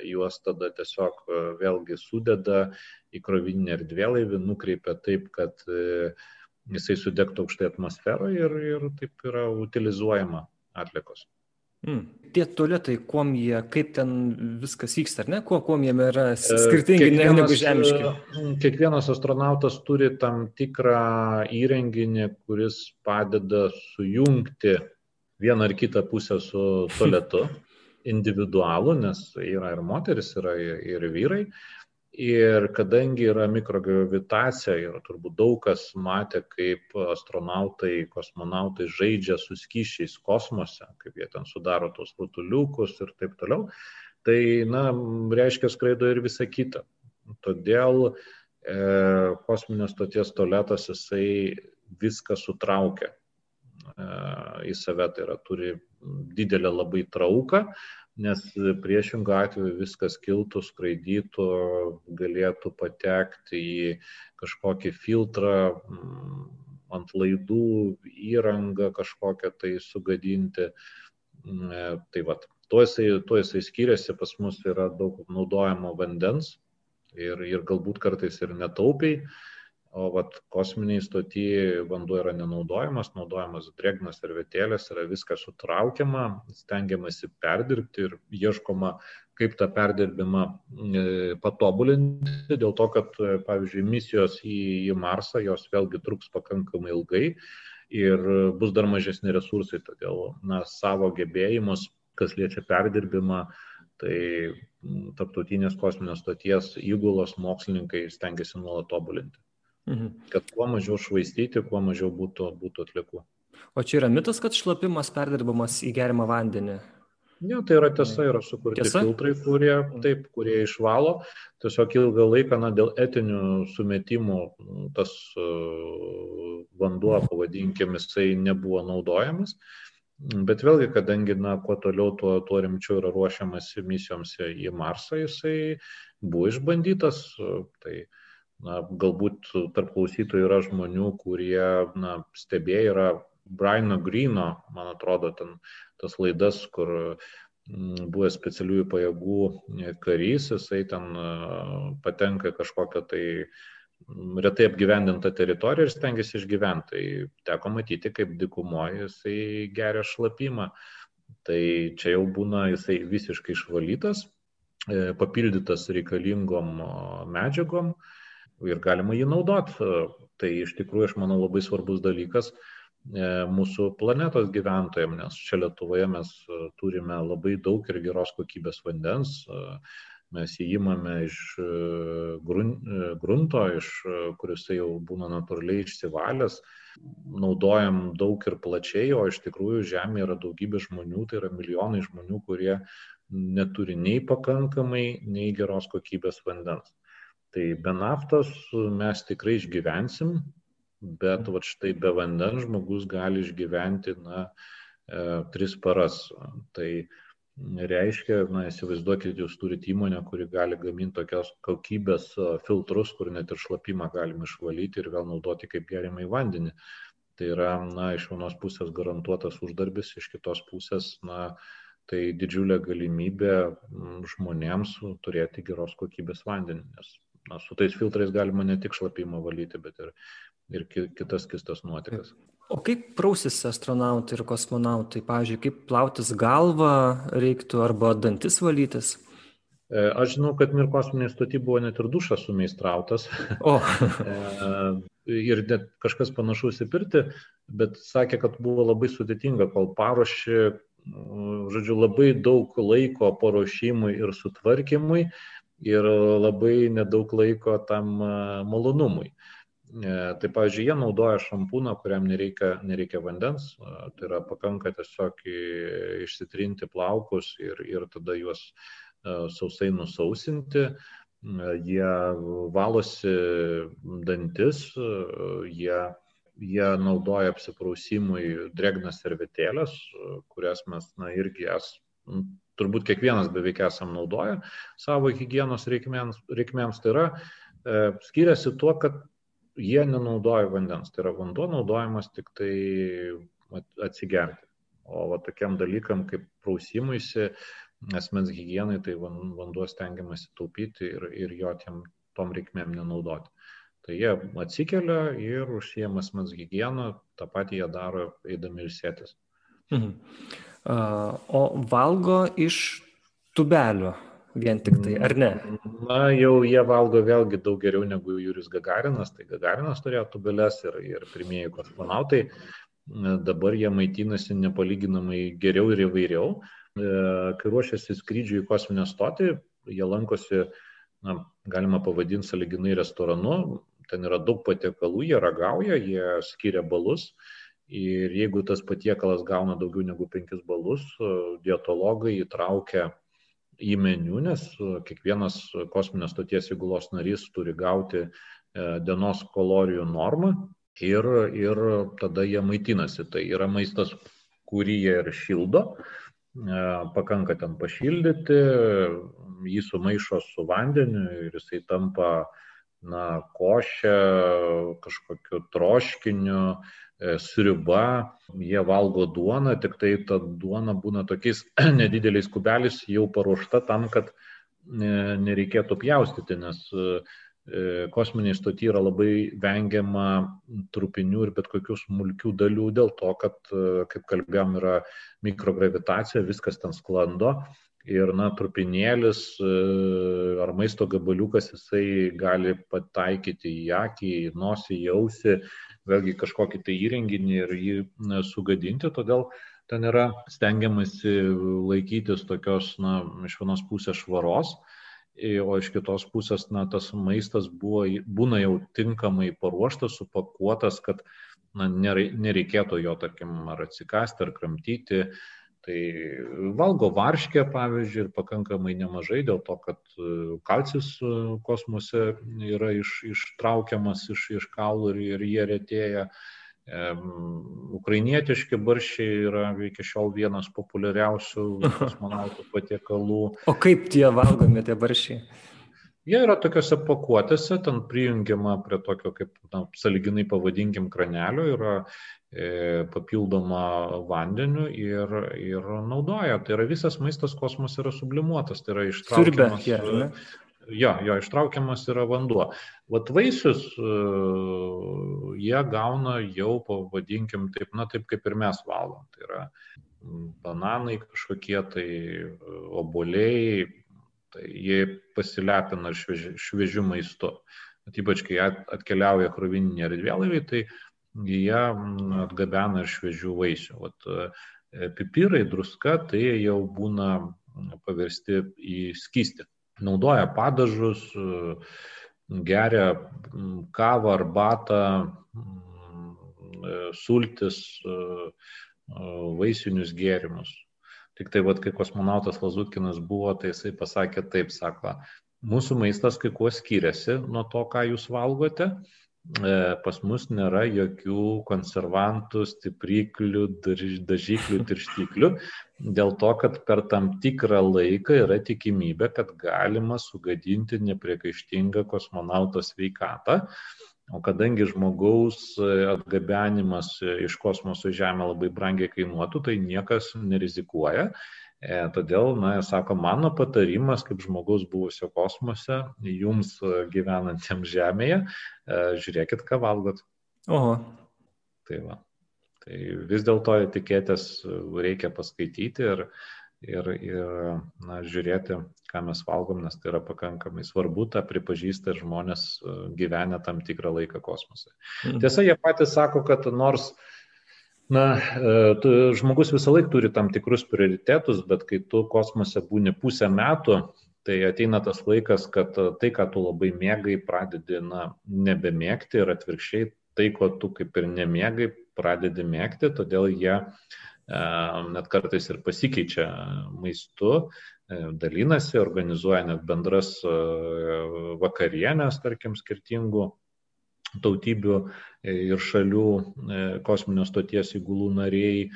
juos tada tiesiog e, vėlgi sudeda į krovininį erdvėlaivį, nukreipia taip, kad e, jisai sudegtų aukštai atmosferoje ir, ir taip yra utilizuojama atlikos. Mm. Tie tualetai, kuom jie, kaip ten viskas vyksta, ar ne, kuo, kuom jie yra e, skirtingi negu žemiški? Kiekvienas astronautas turi tam tikrą įrenginį, kuris padeda sujungti vieną ar kitą pusę su tualetu. individualų, nes yra ir moteris, yra ir vyrai. Ir kadangi yra mikrogravitacija ir turbūt daug kas matė, kaip astronautai, kosmonautai žaidžia su skyšiais kosmose, kaip jie ten sudaro tos rutuliukus ir taip toliau, tai, na, reiškia skraido ir visa kita. Todėl e, kosminės stoties tualetas jisai viską sutraukia e, į save, tai yra turi didelę labai trauką, nes priešingų atveju viskas kiltų, skraidytų, galėtų patekti į kažkokį filtrą mm, ant laidų, įrangą kažkokią tai sugadinti. Mm, e, tai vad, tuo jisai, tuo jisai skiriasi, pas mus yra daug naudojamo vandens ir, ir galbūt kartais ir netaupiai O vat, kosminiai stoti vanduo yra nenaudojamas, naudojamas drėgnas servetėlės, yra viskas sutraukiama, stengiamasi perdirbti ir ieškoma, kaip tą perdirbimą e, patobulinti, dėl to, kad, e, pavyzdžiui, misijos į, į Marsą, jos vėlgi truks pakankamai ilgai ir bus dar mažesni resursai, todėl na, savo gebėjimus, kas liečia perdirbimą, tai tarptautinės kosminės stoties įgulos mokslininkai stengiasi nuolat tobulinti. Mhm. Kad kuo mažiau švaistyti, kuo mažiau būtų, būtų atlikų. O čia yra mitas, kad šlapimas perdirbamas į gerimą vandenį? Ne, tai yra tiesa, yra sukurti tiesa? filtrai, kurie, taip, kurie išvalo. Tiesiog ilgą laiką, na, dėl etinių sumetimų tas uh, vanduo, pavadinkim, jisai nebuvo naudojamas. Bet vėlgi, kadangi, na, kuo toliau, tuo, tuo rimčiau yra ruošiamas misijoms į Marsą, jisai buvo išbandytas. Tai uh, na, galbūt tarp klausytojų yra žmonių, kurie na, stebėjo yra Briano Greeno, man atrodo, ten tas laidas, kur mm, buvęs specialiųjų pajėgų karys, jisai ten patenka kažkokią tai retai apgyvendinta teritorija ir stengiasi išgyventi. Tai teko matyti, kaip dikumoje jisai geria šlapimą. Tai čia jau būna jisai visiškai išvalytas, e, papildytas reikalingom medžiagom ir galima jį naudoti. Tai iš tikrųjų, aš manau, labai svarbus dalykas e, mūsų planetos gyventojams, nes čia Lietuvoje mes turime labai daug ir geros kokybės vandens, mes jį įmame iš e, e, grunto, iš e, kuris jau būna natūraliai išsivalęs, naudojam daug ir plačiai, o iš tikrųjų Žemė yra daugybė žmonių, tai yra milijonai žmonių, kurie neturi nei pakankamai, nei geros kokybės vandens. Tai be naftos mes tikrai išgyvensim, bet va štai be vandens žmogus gali išgyventi, na, e, tris paras. Tai e, reiškia, na, įsivaizduokit, jūs turite įmonę, kuri gali gaminti tokios kokybės filtrus, kur net ir šlapimą galima išvalyti ir vėl naudoti kaip gerimą į vandenį. Tai yra, na, iš vienos pusės garantuotas uždarbis, iš kitos pusės, na, tai didžiulė galimybė žmonėms turėti geros kokybės vandenį, nes na, su tais filtrais galima ne tik šlapimą valyti, bet ir, ir kitas kistas nuotekas. O kaip prausis astronautai ir kosmonautai? Pavyzdžiui, kaip plautis galvą reiktų arba dantis valytis? E, aš žinau, kad Mir kosminėje stotyje buvo net ir dušas sumeistrautas. O. E, ir net kažkas panašus į pirtį, bet sakė, kad buvo labai sudėtinga, kol paruošė, žodžiu, labai daug laiko paruošimui ir sutvarkymui ir labai nedaug laiko tam e, malonumui. E, tai, pavyzdžiui, jie naudoja šampūną, kuriam nereikia, nereikia vandens, e, tai yra pakanka tiesiog išsitrinti plaukus ir, ir tada juos sausai nusausinti. Jie valosi dantis, jie, jie naudoja apsiprausimui drėgnas servetėlės, kurias mes na, irgi jas turbūt kiekvienas beveik esam naudoję savo hygienos reikmėms. reikmėms. Tai yra, skiriasi tuo, kad jie nenaudoja vandens, tai yra vanduo naudojamas tik tai atsigerti. O va, tokiam dalykam kaip prausimuisi, asmens hygienai, tai vanduo stengiamasi taupyti ir, ir jo tiem, tom reikmėm nenaudoti. Tai jie atsikelia ir užsijama asmens hygieną, tą patį jie daro eidami ilsėtis. Mhm. O valgo iš tubelio vien tik tai, ar ne? Na, jau jie valgo vėlgi daug geriau negu Jurijus Gagarinas, tai Gagarinas turėjo tubelės ir, ir pirmieji kosmonautai, dabar jie maitinasi nepalyginamai geriau ir įvairiau. E, kai ruošiasi skrydžiui į kosminę stotį, jie lankosi, na, galima pavadinti saliginai restoranu, ten yra daug patiekalų, jie ragauja, jie skiria balus. Ir jeigu tas patiekalas gauna daugiau negu 5 balus, dietologai įtraukia į meniu, nes e, kiekvienas kosminės stoties įgulos narys turi gauti e, dienos kalorijų normą ir, ir tada jie maitinasi. Tai yra maistas, kurį jie ir šildo, e, pakanka ten pašildyti, jį sumaišo su vandeniu ir jisai tampa na, košė, kažkokiu troškiniu, E, sriuba, jie valgo duoną, tik tai ta duona būna tokiais nedideliais kubeliais jau paruošta tam, kad nereikėtų pjaustyti, nes e, kosminiai stoti yra labai vengiama trupinių ir bet kokių smulkių dalių dėl to, kad, e, kaip kalbėjom, yra mikrogravitacija, viskas ten sklando ir, na, trupinėlis ar maisto gabaliukas jisai gali pataikyti į akį, į nosį, į ausį vėlgi kažkokį tai įrenginį ir jį sugadinti, todėl ten yra stengiamasi laikytis tokios, na, iš vienos pusės švaros, o iš kitos pusės, na, tas maistas buvo, būna jau tinkamai paruoštas, supakuotas, kad na, nereikėtų jo, tarkim, ar atsikasti, ar kramtyti, Tai valgo varškę, pavyzdžiui, ir pakankamai nemažai dėl to, kad e, kalcis e, kosmose yra iš, ištraukiamas iš, iš kaulų ir, ir jie retėja. Ukrainietiški barščiai yra iki šiol vienas populiariausių kosmonautų patiekalų. O kaip tie valgomi tie barščiai? Jie yra tokiuose pakuotėse, ten prijungiama prie tokio, kaip, na, saliginai pavadinkim, kranelio, yra e, papildoma vandeniu ir, ir naudoja. Tai yra visas maistas kosmos yra sublimuotas, tai yra ištraukiamas. Siurbė, Jo, jo ištraukiamas yra vanduo. Vat vaisius e, jie gauna jau, pavadinkim, taip, na, taip kaip ir mes valom. Tai yra bananai kažkokie, tai e, oboliai, tai jie pasilepina švieži, šviežių maistu. Bet ypač kai atkeliauja krovininiai erdvėlaiviai, tai jie atgabena ir šviežių vaisių. Vat, e, pipirai, druska, tai jau būna paversti į skystį naudoja padažus, geria kavą, arbatą, sultis, vaisinius gėrimus. Tik tai, vad, kai kosmonautas Lazutkinas buvo, tai jisai pasakė taip, sako, mūsų maistas kai kuo skiriasi nuo to, ką jūs valgote, E, pas mus nėra jokių konservantų, stipriklių, dažyklių, tirštiklių, dėl to, kad per tam tikrą laiką yra tikimybė, kad galima sugadinti nepriekaištingą kosmonauto sveikatą. O kadangi žmogaus atgabenimas iš kosmoso į Žemę labai brangiai kainuotų, tai niekas nerizikuoja. E, todėl, na, sako, mano patarimas kaip žmogaus buvusio kosmose, jums e, gyvenantiems Žemėje, e, žiūrėkit, ką valgot. Oho. Tai va. Tai vis dėlto etiketės reikia paskaityti ir, ir, ir na, žiūrėti, ką mes valgom, nes tai yra pakankamai svarbu, tą pripažįsta žmonės gyvenę tam tikrą laiką kosmose. Mm. Tiesa, jie patys sako, kad nors Na, e, žmogus visą laiką turi tam tikrus prioritetus, bet kai tu kosmose būni pusę metų, tai ateina tas laikas, kad tai, ką tu labai mėgai, pradedi na, nebemėgti ir atvirkščiai tai, ko tu kaip ir nemėgai, pradedi mėgti, todėl jie e, net kartais ir pasikeičia maistu, e, dalinasi, organizuoja net bendras vakarienės, tarkim, skirtingų tautybių e, ir šalių e, kosminės stoties įgulų nariai.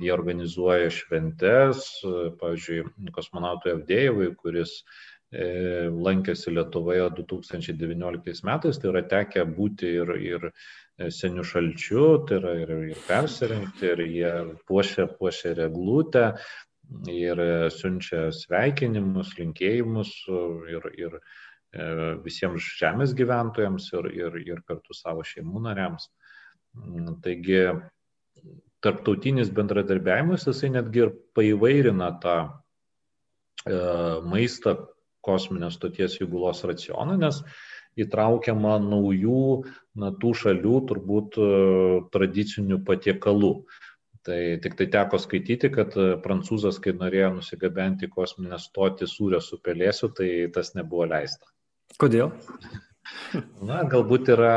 Jie organizuoja šventes, e, pavyzdžiui, kosmonautui Avdėjevui, kuris lankėsi Lietuvoje 2019 metais, tai yra tekę būti ir, ir senių šalčių, tai yra ir, ir persirinkti, ir jie puošia, puošia reglutę, ir siunčia sveikinimus, linkėjimus ir, ir E, visiems žemės gyventojams ir, ir, ir kartu savo šeimų nariams. Mm, taigi tarptautinis bendradarbiavimas, jisai netgi ir paįvairina tą e, maistą kosminės stoties įgulos racioną, nes įtraukiama naujų, na, tų šalių turbūt e, tradicinių patiekalų. Tai tik tai teko skaityti, kad prancūzas, kai norėjo nusigabenti kosminę stotį sūrio su pelėsiu, tai tas nebuvo leista. Kodėl? Na, galbūt yra,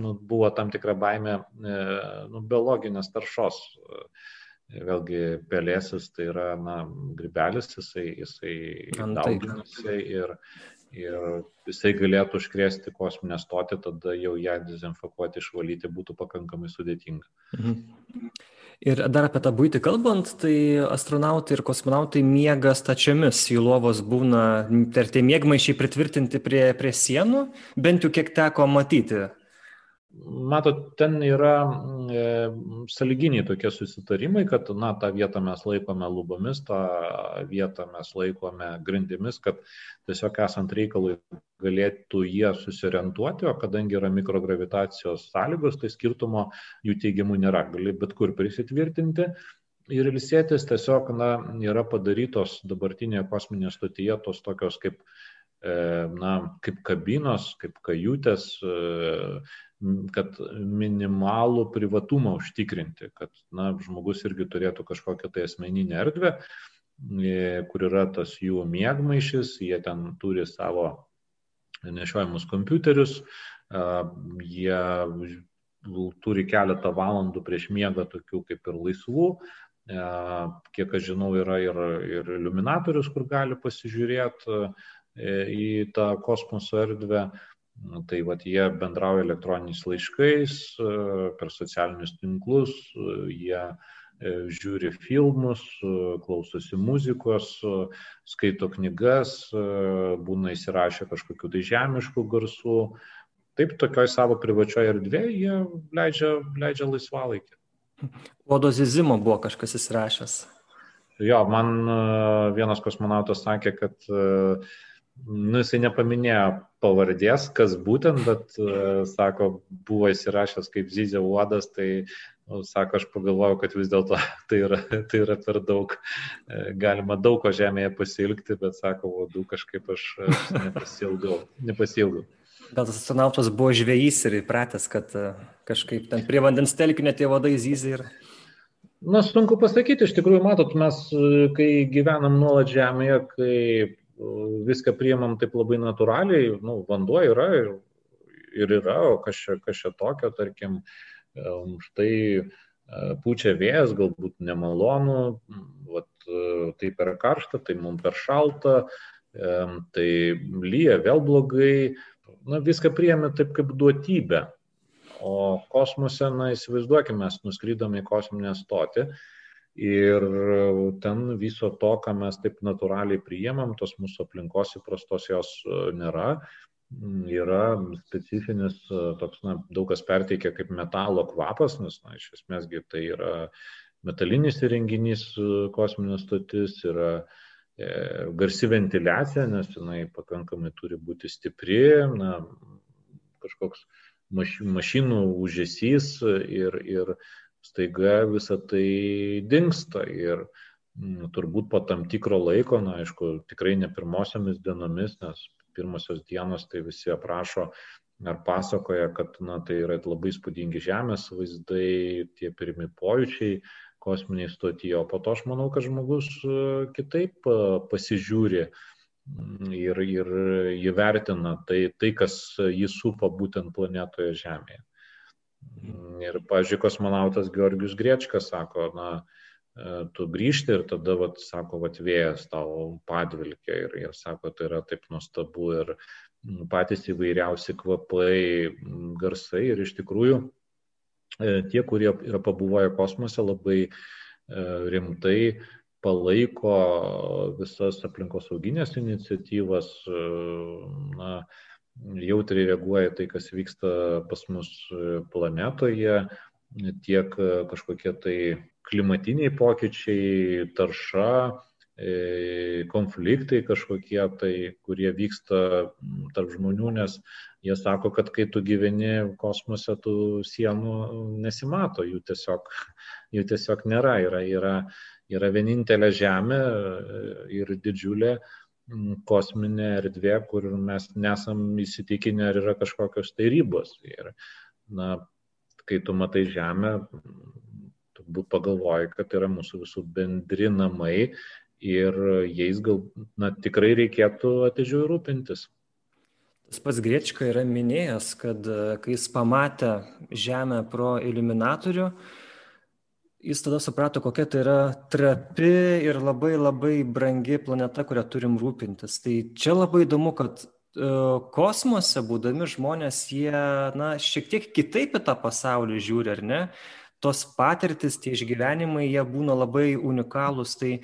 nu, buvo tam tikra baime e, nu, biologinės taršos. Vėlgi pelėsis tai yra, na, grybelis, jisai, jisai dauginasi ir, ir jisai galėtų užkrėsti kosminę stotį, tada jau ją dezinfekuoti, išvalyti būtų pakankamai sudėtinga. Mhm. Ir dar apie tą būtį kalbant, tai astronautai ir kosmonautai miega stačiomis, jų lovos būna, ir tie mėgmaišiai pritvirtinti prie, prie sienų, bent jau kiek teko matyti Matot, ten yra e, saliginiai tokie susitarimai, kad, na, tą vietą mes laikome lubomis, tą vietą mes laikome grindimis, kad tiesiog esant reikalui galėtų jie susiorientuoti, o kadangi yra mikrogravitacijos sąlygos, tai skirtumo jų teigiamų nėra. Gali bet kur prisitvirtinti. Ir ilsėtis tiesiog, na, yra padarytos dabartinėje kosminėje stotyje tos tokios kaip, e, na, kaip kabinos, kaip kajutės, e, kad minimalų privatumą užtikrinti, kad na, žmogus irgi turėtų kažkokią tai asmeninę erdvę, e, kur yra tas jų mėgmaišis, jie ten turi savo nešiojimus kompiuterius, jie turi keletą valandų prieš miegą tokių kaip ir laisvų, kiek aš žinau, yra ir, ir iliuminatorius, kur gali pasižiūrėti e, į tą kosmoso erdvę. Tai vad jie bendrauja elektroniniais laiškais, e, per socialinius tinklus, e, jie e, žiūri filmus, klausosi muzikos, skaito knygas, būna įsirašę kažkokiu tai žemiškų garsų. Taip, tokioj savo privačioje erdvėje jie leidžia, leidžia laisvalaikį. Odo zizimo buvo kažkas įsirašęs. Jo, man vienas kosmonautas sakė, kad nu, jisai nepaminėjo pavardės, kas būtent, bet, uh, sako, buvo įsirašęs kaip Zizė Uodas, tai, nu, sako, aš pagalvojau, kad vis dėlto tai, yra, tai yra per daug, e, galima daug ko žemėje pasilgti, bet, sako, uodų kažkaip aš, aš nepasilgau. nepasilgau. Gal tas astronautas buvo žvėjys ir įpratęs, kad e, kažkaip ten prie vandens telkinio tie vadai zyzi ir... Na, sunku pasakyti, iš tikrųjų, matot, mes, e, kai gyvenam nuolat žemėje, kai e, viską priemam taip labai natūraliai, nu, vanduo yra ir, ir yra, o kas čia, kas čia tokio, tarkim, štai pučia vėjas, galbūt nemalonu, vat, tai per karštą, tai mums per šalta, tai lyja vėl blogai, na, viską priėmė taip kaip duotybę. O kosmose, na, įsivaizduokime, mes nuskrydome į kosminę stotį ir ten viso to, ką mes taip natūraliai priėmam, tos mūsų aplinkos įprastos jos e, nėra. Yra specifinis, e, toks, na, daug kas perteikia kaip metalo kvapas, nes, na, iš esmėsgi tai yra metalinis įrenginys e, kosminės stotis, yra E, garsi ventiliacija, nes jinai pakankamai turi būti stipri, na, kažkoks mašinų užėsys ir, ir staiga visa tai dinksta. Ir m, turbūt po tam tikro laiko, na, aišku, tikrai ne pirmosiomis dienomis, nes pirmosios dienos tai visi aprašo ar pasakoja, kad na, tai yra labai spūdingi žemės vaizdai, tie pirmi pojūčiai, kosminiai stotyje, o po to aš manau, kad žmogus e, kitaip e, pasižiūri mm, ir, ir įvertina tai, tai, kas jį supa būtent planetoje Žemėje. Ir, pažiūrėjau, kosmonautas Georgius Griečkas sako, na, e, tu grįžti ir tada, vat, sako, vat, vėjas tau padvilkia ir, ir sako, tai yra taip nuostabu ir patys įvairiausi kvapai, garsai ir iš tikrųjų E, tie, kurie yra pabuvoję kosmose, labai e, rimtai palaiko visas aplinkosauginės iniciatyvas, na, jautriai reaguoja tai, kas vyksta pas mus planetoje, tiek kažkokie tai klimatiniai pokyčiai, tarša, konfliktai kažkokie tai, kurie vyksta tarp žmonių, nes Jie sako, kad kai tu gyveni kosmose, tų sienų nesimato, jų tiesiog, jų tiesiog nėra. Yra, yra, yra vienintelė Žemė ir didžiulė kosminė erdvė, kur mes nesam įsitikinę, ar yra kažkokios tai ribos. Ir, na, kai tu matai Žemę, turbūt pagalvoji, kad tai yra mūsų visų bendri namai ir jais gal na, tikrai reikėtų atidžiau rūpintis. Tas pats Griečka yra minėjęs, kad e, kai jis pamatė Žemę pro iliuminatorių, jis tada suprato, kokia tai yra trapi ir labai labai brangi planeta, kurią turim rūpintis. Tai čia labai įdomu, kad e, kosmose būdami žmonės, jie, na, šiek tiek kitaip į tą pasaulį žiūri, ar ne? Tos patirtis, tie išgyvenimai, jie būna labai unikalūs. Tai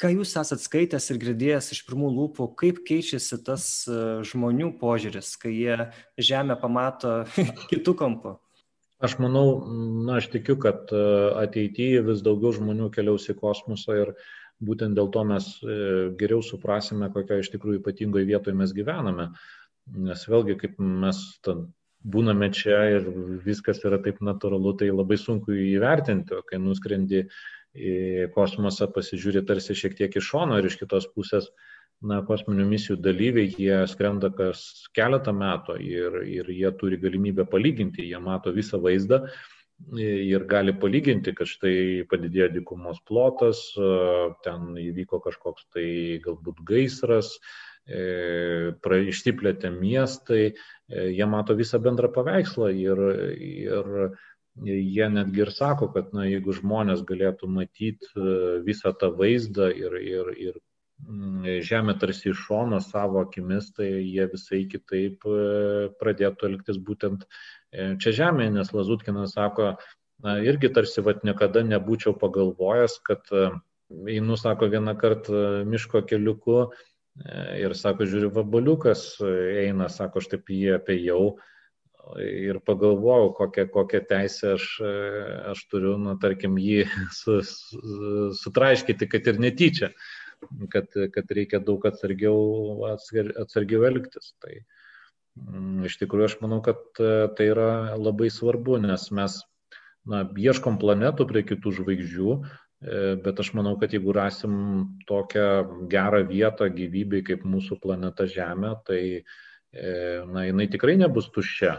ką jūs esat skaitęs ir girdėjęs iš pirmų lūpų, kaip keičiasi tas e, žmonių požiūris, kai jie Žemę pamato kitų kampų? Aš manau, na, aš tikiu, kad e, ateityje vis daugiau žmonių keliaus į kosmosą ir būtent dėl to mes e, geriau suprasime, kokioje iš tikrųjų ypatingoje vietoje mes gyvename. Nes vėlgi, kaip mes būname čia ir viskas yra taip natūralu, tai labai sunku įvertinti, kai nuskrendi į kosmosą pasižiūri tarsi šiek tiek iš šono ir iš kitos pusės, na, kosminių misijų dalyviai, jie skrenda kas keletą metų ir, ir jie turi galimybę palyginti, jie mato visą vaizdą ir gali palyginti, kad štai padidėjo dykumos plotas, ten įvyko kažkoks tai galbūt gaisras, e, išsiplėtė miestai, e, jie mato visą bendrą paveikslą ir, ir jie netgi ir sako, kad na, jeigu žmonės galėtų matyti e, visą tą vaizdą ir, ir, ir žemę tarsi iš šono savo akimis, tai jie visai kitaip e, pradėtų elgtis būtent e, čia žemėje, nes Lazutkinas sako, na, irgi tarsi vat niekada nebūčiau pagalvojęs, kad einu, sako, vieną kartą miško keliuku ir sako, žiūri, vabaliukas eina, sako, aš taip jį apėjau ir pagalvojau, kokią, kokią teisę aš, aš turiu, na, tarkim, jį su, su, sutraiškyti, kad ir netyčia. Kad, kad reikia daug atsargiau, atsargiau elgtis. Tai mm, iš tikrųjų aš manau, kad tai yra labai svarbu, nes mes na, ieškom planetų prie kitų žvaigždžių, bet aš manau, kad jeigu rasim tokią gerą vietą gyvybei kaip mūsų planeta Žemė, tai na, jinai tikrai nebus tuščia.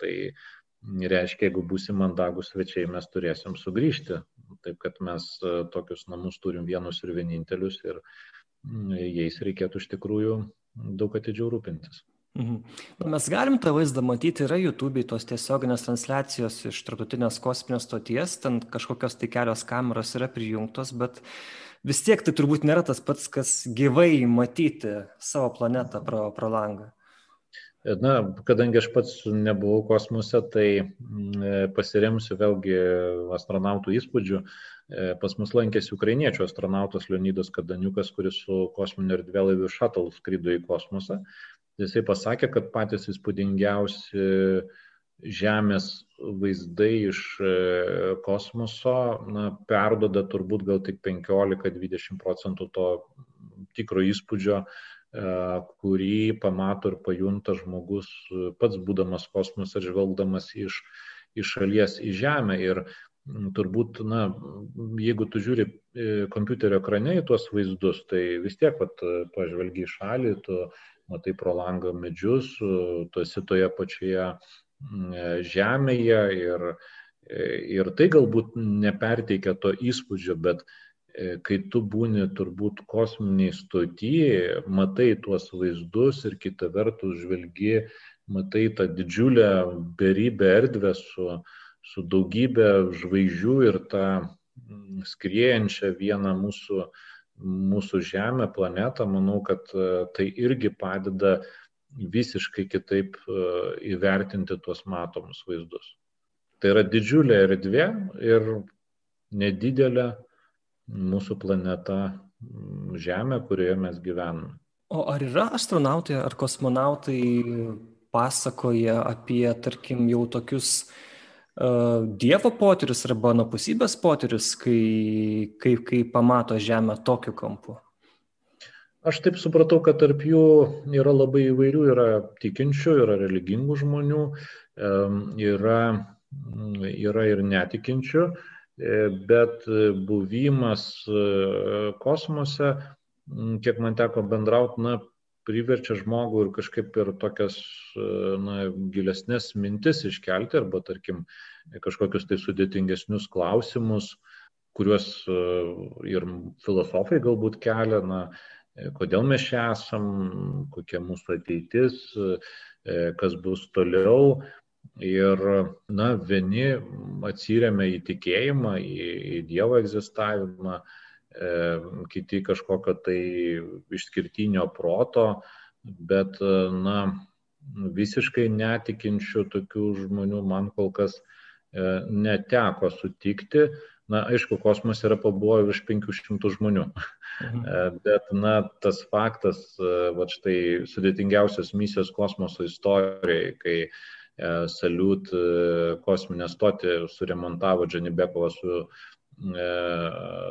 Tai reiškia, jeigu būsim mandagus svečiai, mes turėsim sugrįžti. Taip kad mes e, tokius namus turim vienus ir vienintelius ir mm, jais reikėtų iš tikrųjų daug atidžiau rūpintis. Mhm. Mes galim tą vaizdą matyti, yra YouTube tos tiesioginės transliacijos iš tarptautinės kosminės stoties, ten kažkokios tai kelios kameros yra prijungtos, bet vis tiek tai turbūt nėra tas pats, kas gyvai matyti savo planetą pro, pro langą. Na, kadangi aš pats nebuvau kosmose, tai mm, pasiremsiu vėlgi astronautų įspūdžių. E, pas mus lankėsi ukrainiečių astronautas Leonidas Kadaniukas, kuris su kosminiu erdvėlaiviu Shuttle skrido į kosmosą. Jisai pasakė, kad patys įspūdingiausi Žemės vaizdai iš e, kosmoso na, perdoda turbūt gal tik 15-20 procentų to tikro įspūdžio E, kurį pamato ir pajunta žmogus pats būdamas kosmose žvelgdamas iš, iš šalies į Žemę. Ir turbūt, na, jeigu tu žiūri e, kompiuterio ekrane į tuos vaizdus, tai vis tiek, pat, pažvelgi į šalį, tu matai pro langą medžius, tu esi toje pačioje žemėje ir, ir tai galbūt neperteikia to įspūdžio, bet E, kai tu būni turbūt kosminiai stotyje, matai tuos vaizdus ir kita vertus žvelgi, matai tą didžiulę beribę erdvę su, su daugybė žvaigždžių ir tą mm, skriejančią vieną mūsų, mūsų Žemę, planetą, manau, kad e, tai irgi padeda visiškai kitaip e, įvertinti tuos matomus vaizdus. Tai yra didžiulė erdvė ir nedidelė mūsų planeta Žemė, kurioje mes gyvename. O ar yra astronautai ar kosmonautai pasakoja apie, tarkim, jau tokius uh, Dievo potyrius arba napusybės potyrius, kai, kai, kai pamato Žemę tokiu kampu? Aš taip supratau, kad tarp jų yra labai įvairių, yra tikinčių, yra religingų žmonių, yra, yra ir netikinčių. E, bet e, buvimas e, kosmose, kiek man teko bendrauti, na, priverčia žmogų ir kažkaip ir tokias na, gilesnės mintis iškelti arba, tarkim, kažkokius tai sudėtingesnius klausimus, kuriuos ir filosofai galbūt kelia, na, kodėl mes čia esam, kokia mūsų ateitis, kas bus toliau. Ir, na, vieni atsiriamia į tikėjimą, į, į Dievo egzistavimą, e, kiti kažkokio tai išskirtinio proto, bet, na, visiškai netikinčių tokių žmonių man kol kas e, neteko sutikti. Na, aišku, kosmos yra pabuvoję virš 500 žmonių. Mhm. E, bet, na, tas faktas, e, va štai sudėtingiausios misijos kosmoso istorijai, kai Saliut e, kosminę stotį suremontavo Džanibekovas su, e,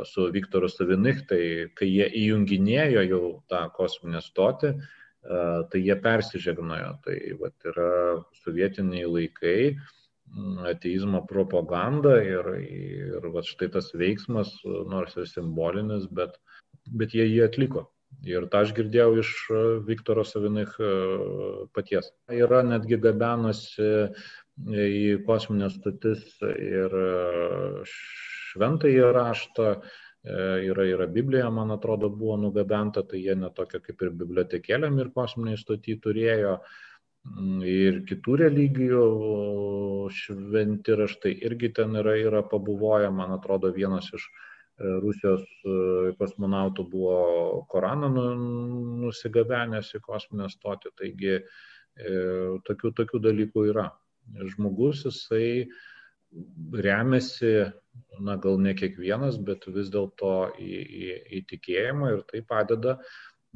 su Viktoru Savinich, tai kai jie įjunginėjo jau tą kosminę stotį, tai jie persižegnojo. Tai vat, yra sovietiniai laikai, ateizmo propaganda ir, ir vat, štai tas veiksmas, nors ir simbolinis, bet, bet jie jį atliko. Ir tą aš girdėjau iš e, Viktoro Savinich e, paties. Yra netgi gabenusi į kosminės stotis ir e, šventąjį raštą, yra, yra Biblija, man atrodo, buvo nugabenta, tai jie netokia kaip ir bibliotekėlėm ir kosminiai stotį turėjo. Mm, ir kitų religijų šventi raštai irgi ten yra, yra pabuvoję, man atrodo, vienas iš uh, Rusijos e, kosmonautų buvo Koraną nu, nusigabenęs į kosminę stotį, taigi e, tokių, tokių dalykų yra. Žmogus jisai remiasi, na gal ne kiekvienas, bet vis dėlto į, į, į tikėjimą ir tai padeda,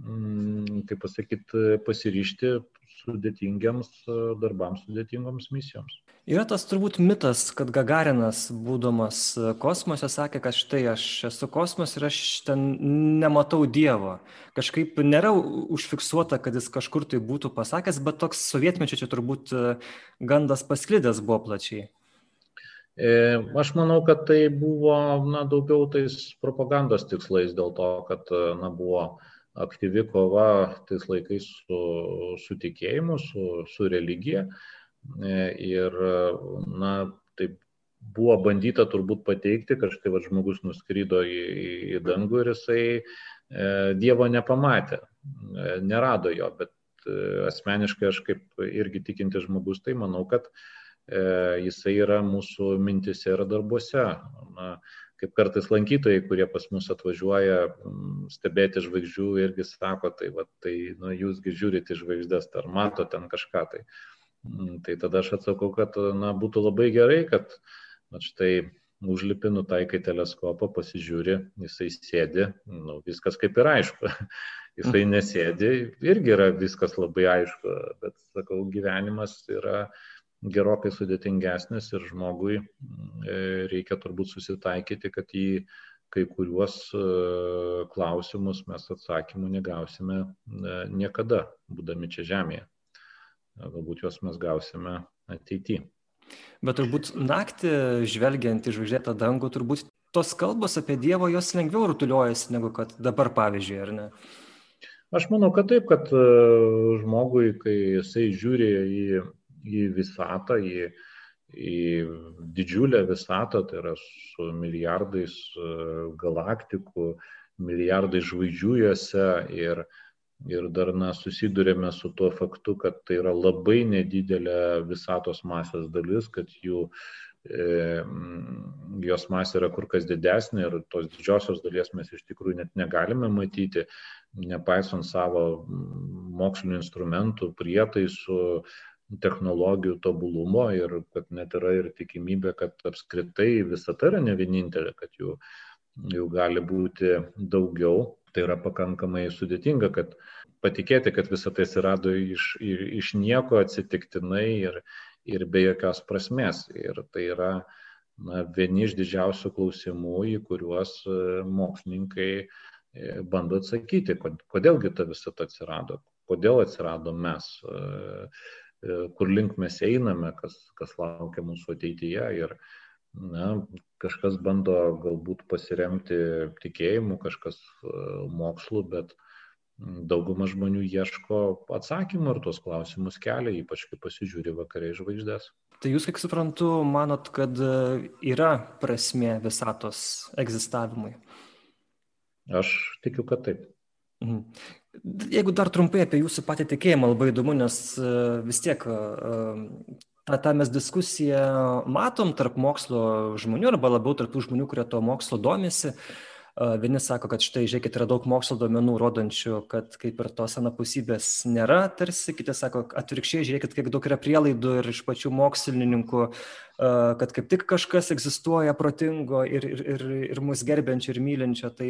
mm, kaip pasakyti, pasiryšti sudėtingiams darbams, sudėtingoms misijoms. Yra tas turbūt mitas, kad Gagarinas, būdamas kosmose, sakė, kad štai aš esu kosmos ir aš ten nematau Dievo. Kažkaip nėra užfiksuota, kad jis kažkur tai būtų pasakęs, bet toks sovietmečio čia turbūt gandas pasklidęs buvo plačiai. E, aš manau, kad tai buvo na, daugiau tais propagandos tikslais dėl to, kad na, buvo aktyvi kova tais laikais su, su tikėjimu, su, su religija. E, ir, na, taip buvo bandyta turbūt pateikti, štai va, žmogus nuskrydo į, į dangų ir jisai e, Dievo nepamatė, e, nerado jo, bet e, asmeniškai aš kaip irgi tikinti žmogus, tai manau, kad e, jisai yra mūsų mintise ir darbuose. Na, kaip kartais lankytojai, kurie pas mus atvažiuoja stebėti žvaigždžių irgi sako, tai, va, tai nu, jūsgi žiūrite žvaigždės, ar mato ten kažką. Tai, tai tada aš atsakau, kad na, būtų labai gerai, kad na, štai užlipi, nutaikai teleskopą, pasižiūri, jisai sėdi, nu, viskas kaip ir aišku. Jisai nesėdi, irgi yra viskas labai aišku, bet, sakau, gyvenimas yra gerokai sudėtingesnis ir žmogui e, reikia turbūt susitaikyti, kad į kai kuriuos e, klausimus mes atsakymų negausime e, niekada, būdami čia Žemėje galbūt juos mes gausime ateityje. Bet turbūt naktį žvelgiant į žvaigždėtą dangų, turbūt tos kalbos apie Dievą jos lengviau rutuliuojasi negu kad dabar, pavyzdžiui, ar ne? Aš manau, kad taip, kad žmogui, kai jisai žiūri į, į visatą, į, į didžiulę visatą, tai yra su milijardais e, galaktikų, milijardai žvaigždžių juose ir ir dar na, susidurėme su tuo faktu, kad tai yra labai nedidelė visatos masės dalis, kad jų, e, jos masė yra kur kas didesnė ir tos didžiosios dalies mes iš tikrųjų net negalime matyti, nepaisant savo mokslinių instrumentų, prietaisų, technologijų tobulumo ir kad net yra ir tikimybė, kad apskritai visata yra ne vienintelė, kad jų, jų gali būti daugiau tai yra pakankamai sudėtinga, kad patikėti, kad visą tai atsirado iš, iš nieko atsitiktinai ir, ir be jokios prasmės. Ir tai yra na, vieni iš didžiausių klausimų, į kuriuos e, mokslininkai e, bando atsakyti, kodėlgi ta visata atsirado, kodėl atsirado mes, e, kur link mes einame, kas, kas laukia mūsų ateityje. Ir, na, kažkas bando galbūt pasiremti tikėjimu, kažkas e, mokslu, bet dauguma žmonių ieško atsakymų ir tuos klausimus kelia, ypač kai pasižiūri vakariai žvaigždės. Tai jūs, kaip suprantu, manot, kad e, yra prasme visatos egzistavimui? Aš tikiu, kad taip. Jeigu dar trumpai apie jūsų patį tikėjimą, labai įdomu, nes e, vis tiek tą, tą mes diskusiją matom tarp mokslo žmonių arba labiau tarp tų žmonių, kurie to mokslo domisi. Vieni sako, kad štai, žiūrėkit, yra daug mokslo duomenų rodančių, kad kaip ir tos anapusybės nėra, tarsi, kiti sako, atvirkščiai, žiūrėkit, kiek daug yra prielaidų ir iš pačių mokslininkų, kad kaip tik kažkas egzistuoja protingo ir, ir, ir, ir mus gerbiančio ir mylinčio. Tai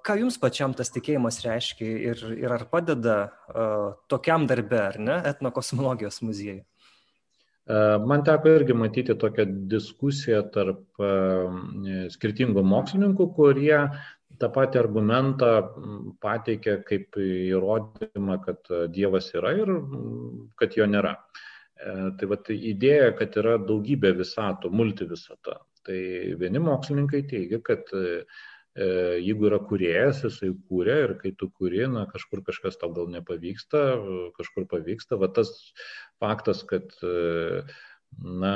ką jums pačiam tas tikėjimas reiškia ir, ir ar padeda tokiam darbe, ar ne, etnokosmologijos muziejui? E, man teko irgi matyti tokią diskusiją tarp e, skirtingų mokslininkų, kurie tą patį argumentą pateikė kaip įrodymą, kad Dievas yra ir kad jo nėra. E, tai va, tai idėja, kad yra daugybė visatų, multivisata. Tai vieni mokslininkai teigia, kad jeigu yra kuriejas, jisai kūrė ir kai tu kūri, na, kažkur kažkas tau gal nepavyksta, kažkur pavyksta, va tas faktas, kad na,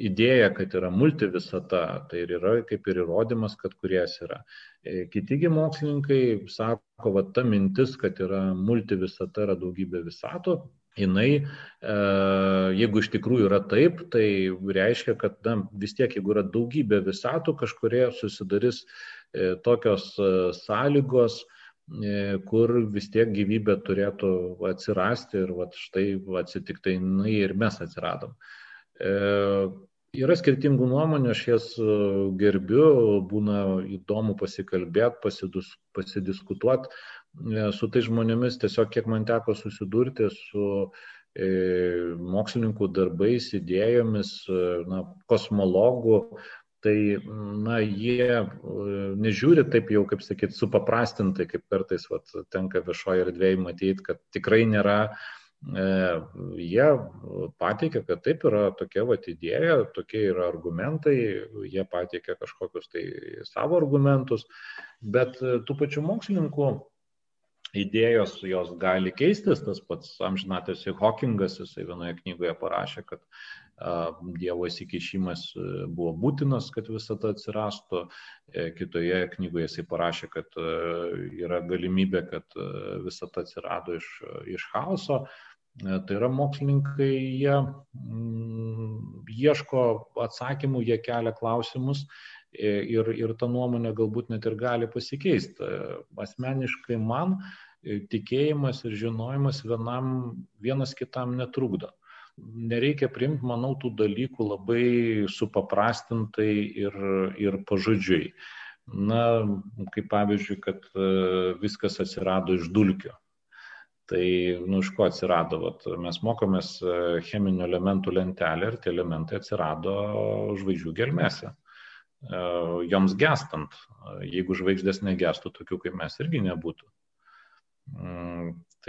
idėja, kad yra multivisata, tai ir yra kaip ir įrodymas, kad kuriejas yra. E, kitigi mokslininkai sako, va ta mintis, kad yra multivisata, yra daugybė visatų, jinai, e, jeigu iš tikrųjų yra taip, tai reiškia, kad na, vis tiek, jeigu yra daugybė visatų, kažkurie susidarys e, tokios sąlygos, kur vis tiek gyvybė turėtų atsirasti ir va, štai atsitiktinai ir mes atsiradom. E, yra skirtingų nuomonių, aš jas e, gerbiu, būna įdomu pasikalbėti, pasidiskutuoti. su tai žmonėmis tiesiog kiek man teko susidurti su e, mokslininkų darbais, idėjomis, na, kosmologų, tai na, jie nežiūri taip jau, kaip sakyt, supaprastintai, kaip kartais vat, tenka viešoje erdvėje matyti, kad tikrai nėra E, jie pateikia, kad taip yra tokia vat idėja, tokie yra argumentai, jie pateikia kažkokius tai savo argumentus, bet tų pačių mokslininkų idėjos jos gali keistis, tas pats amžinatės Hawkingas, jisai vienoje knygoje parašė, kad Dievo įsikišimas e, buvo būtinas, kad visata atsirastų. E, kitoje knygoje jisai parašė, kad yra galimybė, kad visata atsirado iš, iš chaoso. E, tai yra mokslininkai, jie mm, ieško atsakymų, jie kelia klausimus e, ir, ir ta nuomonė galbūt net ir gali pasikeisti. E, asmeniškai man tikėjimas ir žinojimas vienam, vienas kitam netrukdo. Nereikia priimti, manau, tų dalykų labai supaprastintai ir, ir pažodžiui. Na, kaip pavyzdžiui, kad viskas atsirado iš dulkio Tai, nu, iš ko atsirado, vat, mes mokomės e, cheminių elementų lentelę ir tie elementai atsirado žvaigždžių gelmėse. E, joms gestant, jeigu žvaigždės negestų, tokių kaip mes irgi nebūtų.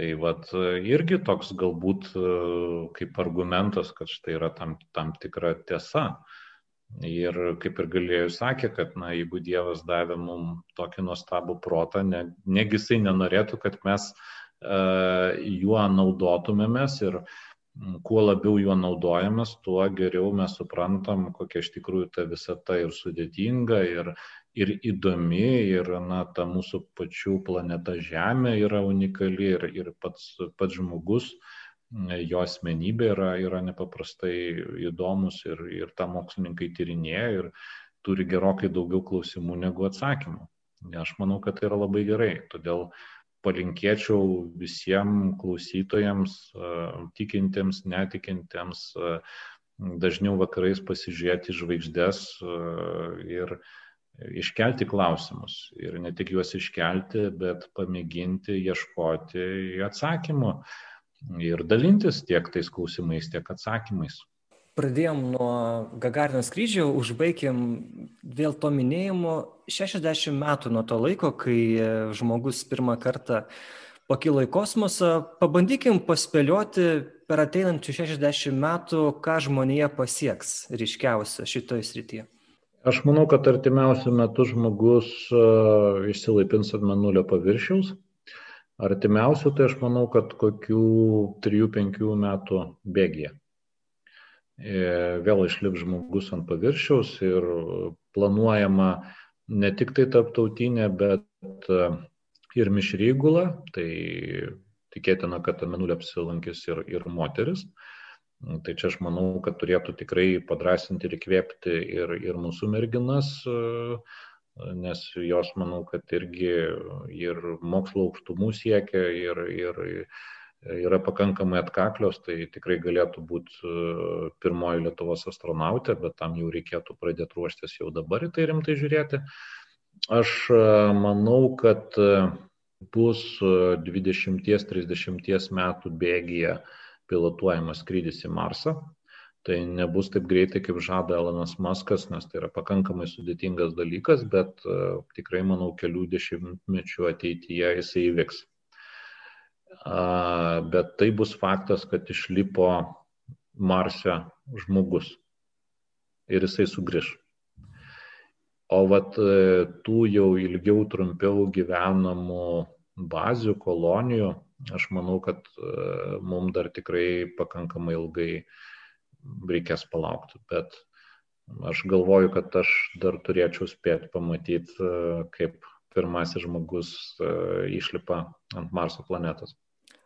Tai vat, irgi toks galbūt kaip argumentas, kad štai yra tam, tam tikra tiesa. Ir kaip ir galėjau sakė, kad na, jeigu Dievas davė mums tokį nuostabų protą, ne, negi jisai nenorėtų, kad mes uh, juo naudotumėmės ir kuo labiau juo naudojamės, tuo geriau mes suprantam, kokia iš tikrųjų ta visata ir sudėtinga, ir, ir įdomi, ir na, ta mūsų pačių planeta Žemė yra unikali, ir, ir pats, pats žmogus, jo asmenybė yra, yra nepaprastai įdomus, ir, ir tą mokslininkai tyrinėja ir turi gerokai daugiau klausimų negu atsakymų. Aš manau, kad tai yra labai gerai. Todėl palinkėčiau visiems klausytojams, tikintiems, netikintiems, dažniau vakarais pasižiūrėti žvaigždės ir iškelti klausimus. Ir ne tik juos iškelti, bet pamėginti ieškoti atsakymų ir dalintis tiek tais klausimais, tiek atsakymais pradėjom nuo Gagarino skrydžio, užbaigėm vėl to minėjimu 60 metų nuo to laiko, kai žmogus pirmą kartą pakilo į kosmosą. Pabandykim paspėlioti per ateinančius 60 metų, ką žmonija pasieks ryškiausia šitoje srityje. Aš manau, kad artimiausių metų žmogus uh, išsilaipins ant manulio paviršiaus. Artimiausių tai aš manau, kad kokių 3-5 metų bėgėje. E, vėl išlips žmogus ant paviršiaus ir planuojama ne tik tai tarptautinė, bet e, ir mišrygula, tai tikėtina, kad Amenulė apsilankys ir, ir moteris. Tai čia aš manau, kad turėtų tikrai padrasinti ir įkvėpti ir, ir mūsų merginas, e, nes jos manau, kad irgi ir mokslo aukštumų siekia ir, ir yra pakankamai atkaklios, tai tikrai galėtų būti e, pirmoji Lietuvos astronautė, bet tam jau reikėtų pradėti ruoštis jau dabar į tai rimtai žiūrėti. Aš e, manau, kad bus 20-30 metų bėgyje pilotuojamas skrydis į Marsą. Tai nebus taip greitai, kaip žada Elonas Maskas, nes tai yra pakankamai sudėtingas dalykas, bet tikrai, manau, kelių dešimtmečių ateityje jisai įvyks bet tai bus faktas, kad išlipo Marse žmogus ir jisai sugrįž. O vat e, tų jau ilgiau, trumpiau gyvenamų bazių, kolonijų, aš manau, kad e, mums dar tikrai pakankamai ilgai reikės palaukti. Bet aš galvoju, kad aš dar turėčiau spėti pamatyti, e, kaip pirmasis žmogus išlipa ant Marso planetos.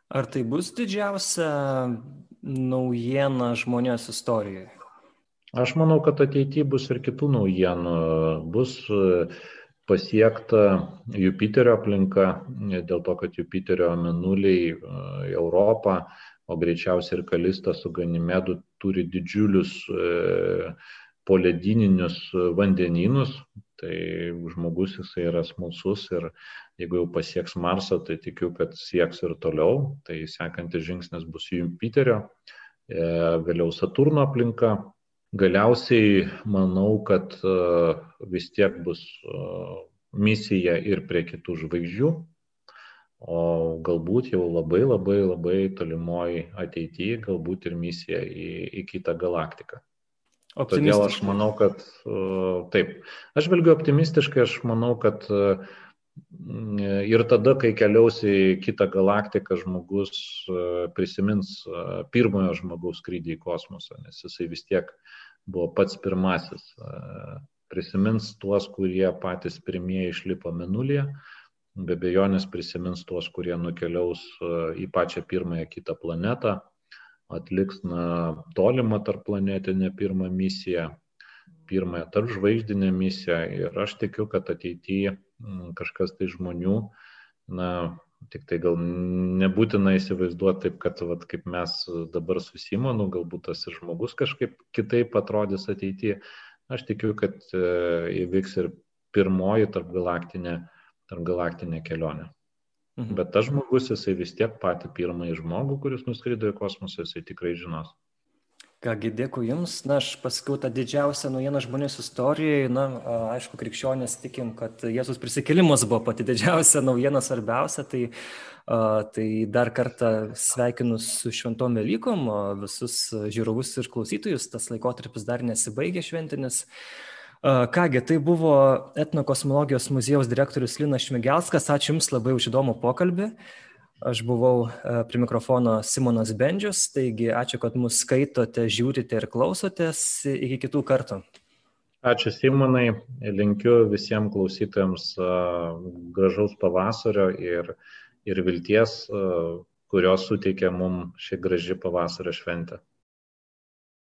Ar tai bus didžiausia naujiena žmonijos istorijoje? Aš manau, kad ateityje bus ir kitų naujienų. Bus e, pasiekta Jupiterio aplinka, dėl to, kad Jupiterio menuliai e, Europą, o greičiausiai ir Kalistas su Ganimedu turi didžiulius e, poledininius vandenynus, tai žmogus jisai yra smalsus ir jeigu jau pasieks Marsą, tai tikiu, kad sieks ir toliau. Tai sekantis žingsnis bus Jupiterio, e, vėliau Saturno aplinka. Galiausiai manau, kad e, vis tiek bus misija ir prie kitų žvaigždžių, o galbūt jau labai labai labai tolimoji ateityje, galbūt ir misija į, į kitą galaktiką. Todėl aš manau, kad taip, aš velgiu optimistiškai, aš manau, kad ir tada, kai keliaus į kitą galaktiką, žmogus prisimins pirmojo žmogaus skrydį į kosmosą, nes jisai vis tiek buvo pats pirmasis. Prisimins tuos, kurie patys pirmieji išlipo menulyje, be bejonės prisimins tuos, kurie nukeliaus į pačią pirmąją kitą planetą atliks na, tolimą tarp planetinę pirmą misiją, pirmąją tarp žvaigždinę misiją ir aš tikiu, kad ateityje kažkas tai žmonių, na, tik tai gal nebūtina įsivaizduoti taip, kad vat, kaip mes dabar su Simonu, galbūt tas ir žmogus kažkaip kitaip atrodys ateityje. Aš tikiu, kad e, įvyks ir pirmoji tarp galaktinė, tarp galaktinė kelionė. Mhm. Bet tas žmogus, jisai vis tiek patį pirmąjį žmogų, kuris nuskrido į kosmosą, jisai tikrai žinos. Kągi, dėkui Jums. Na, aš pasakiau tą didžiausią naujieną žmonės istorijoje. Na, aišku, krikščionės tikim, kad Jėzus prisikėlimas buvo pati didžiausia naujiena, svarbiausia. Tai, tai dar kartą sveikinu su šventom Velykom visus žiūrovus ir klausytojus. Tas laikotarpis dar nesibaigė šventinis. Kągi, tai buvo etnokosmologijos muziejaus direktorius Linas Šmigelskas. Ačiū Jums labai už įdomų pokalbį. Aš buvau prie mikrofono Simonas Bendžius, taigi ačiū, kad mus skaitote, žiūrite ir klausotės. Iki kitų kartų. Ačiū Simonai, linkiu visiems klausytojams gražaus pavasario ir, ir vilties, kurios suteikia mums ši graži pavasario šventė.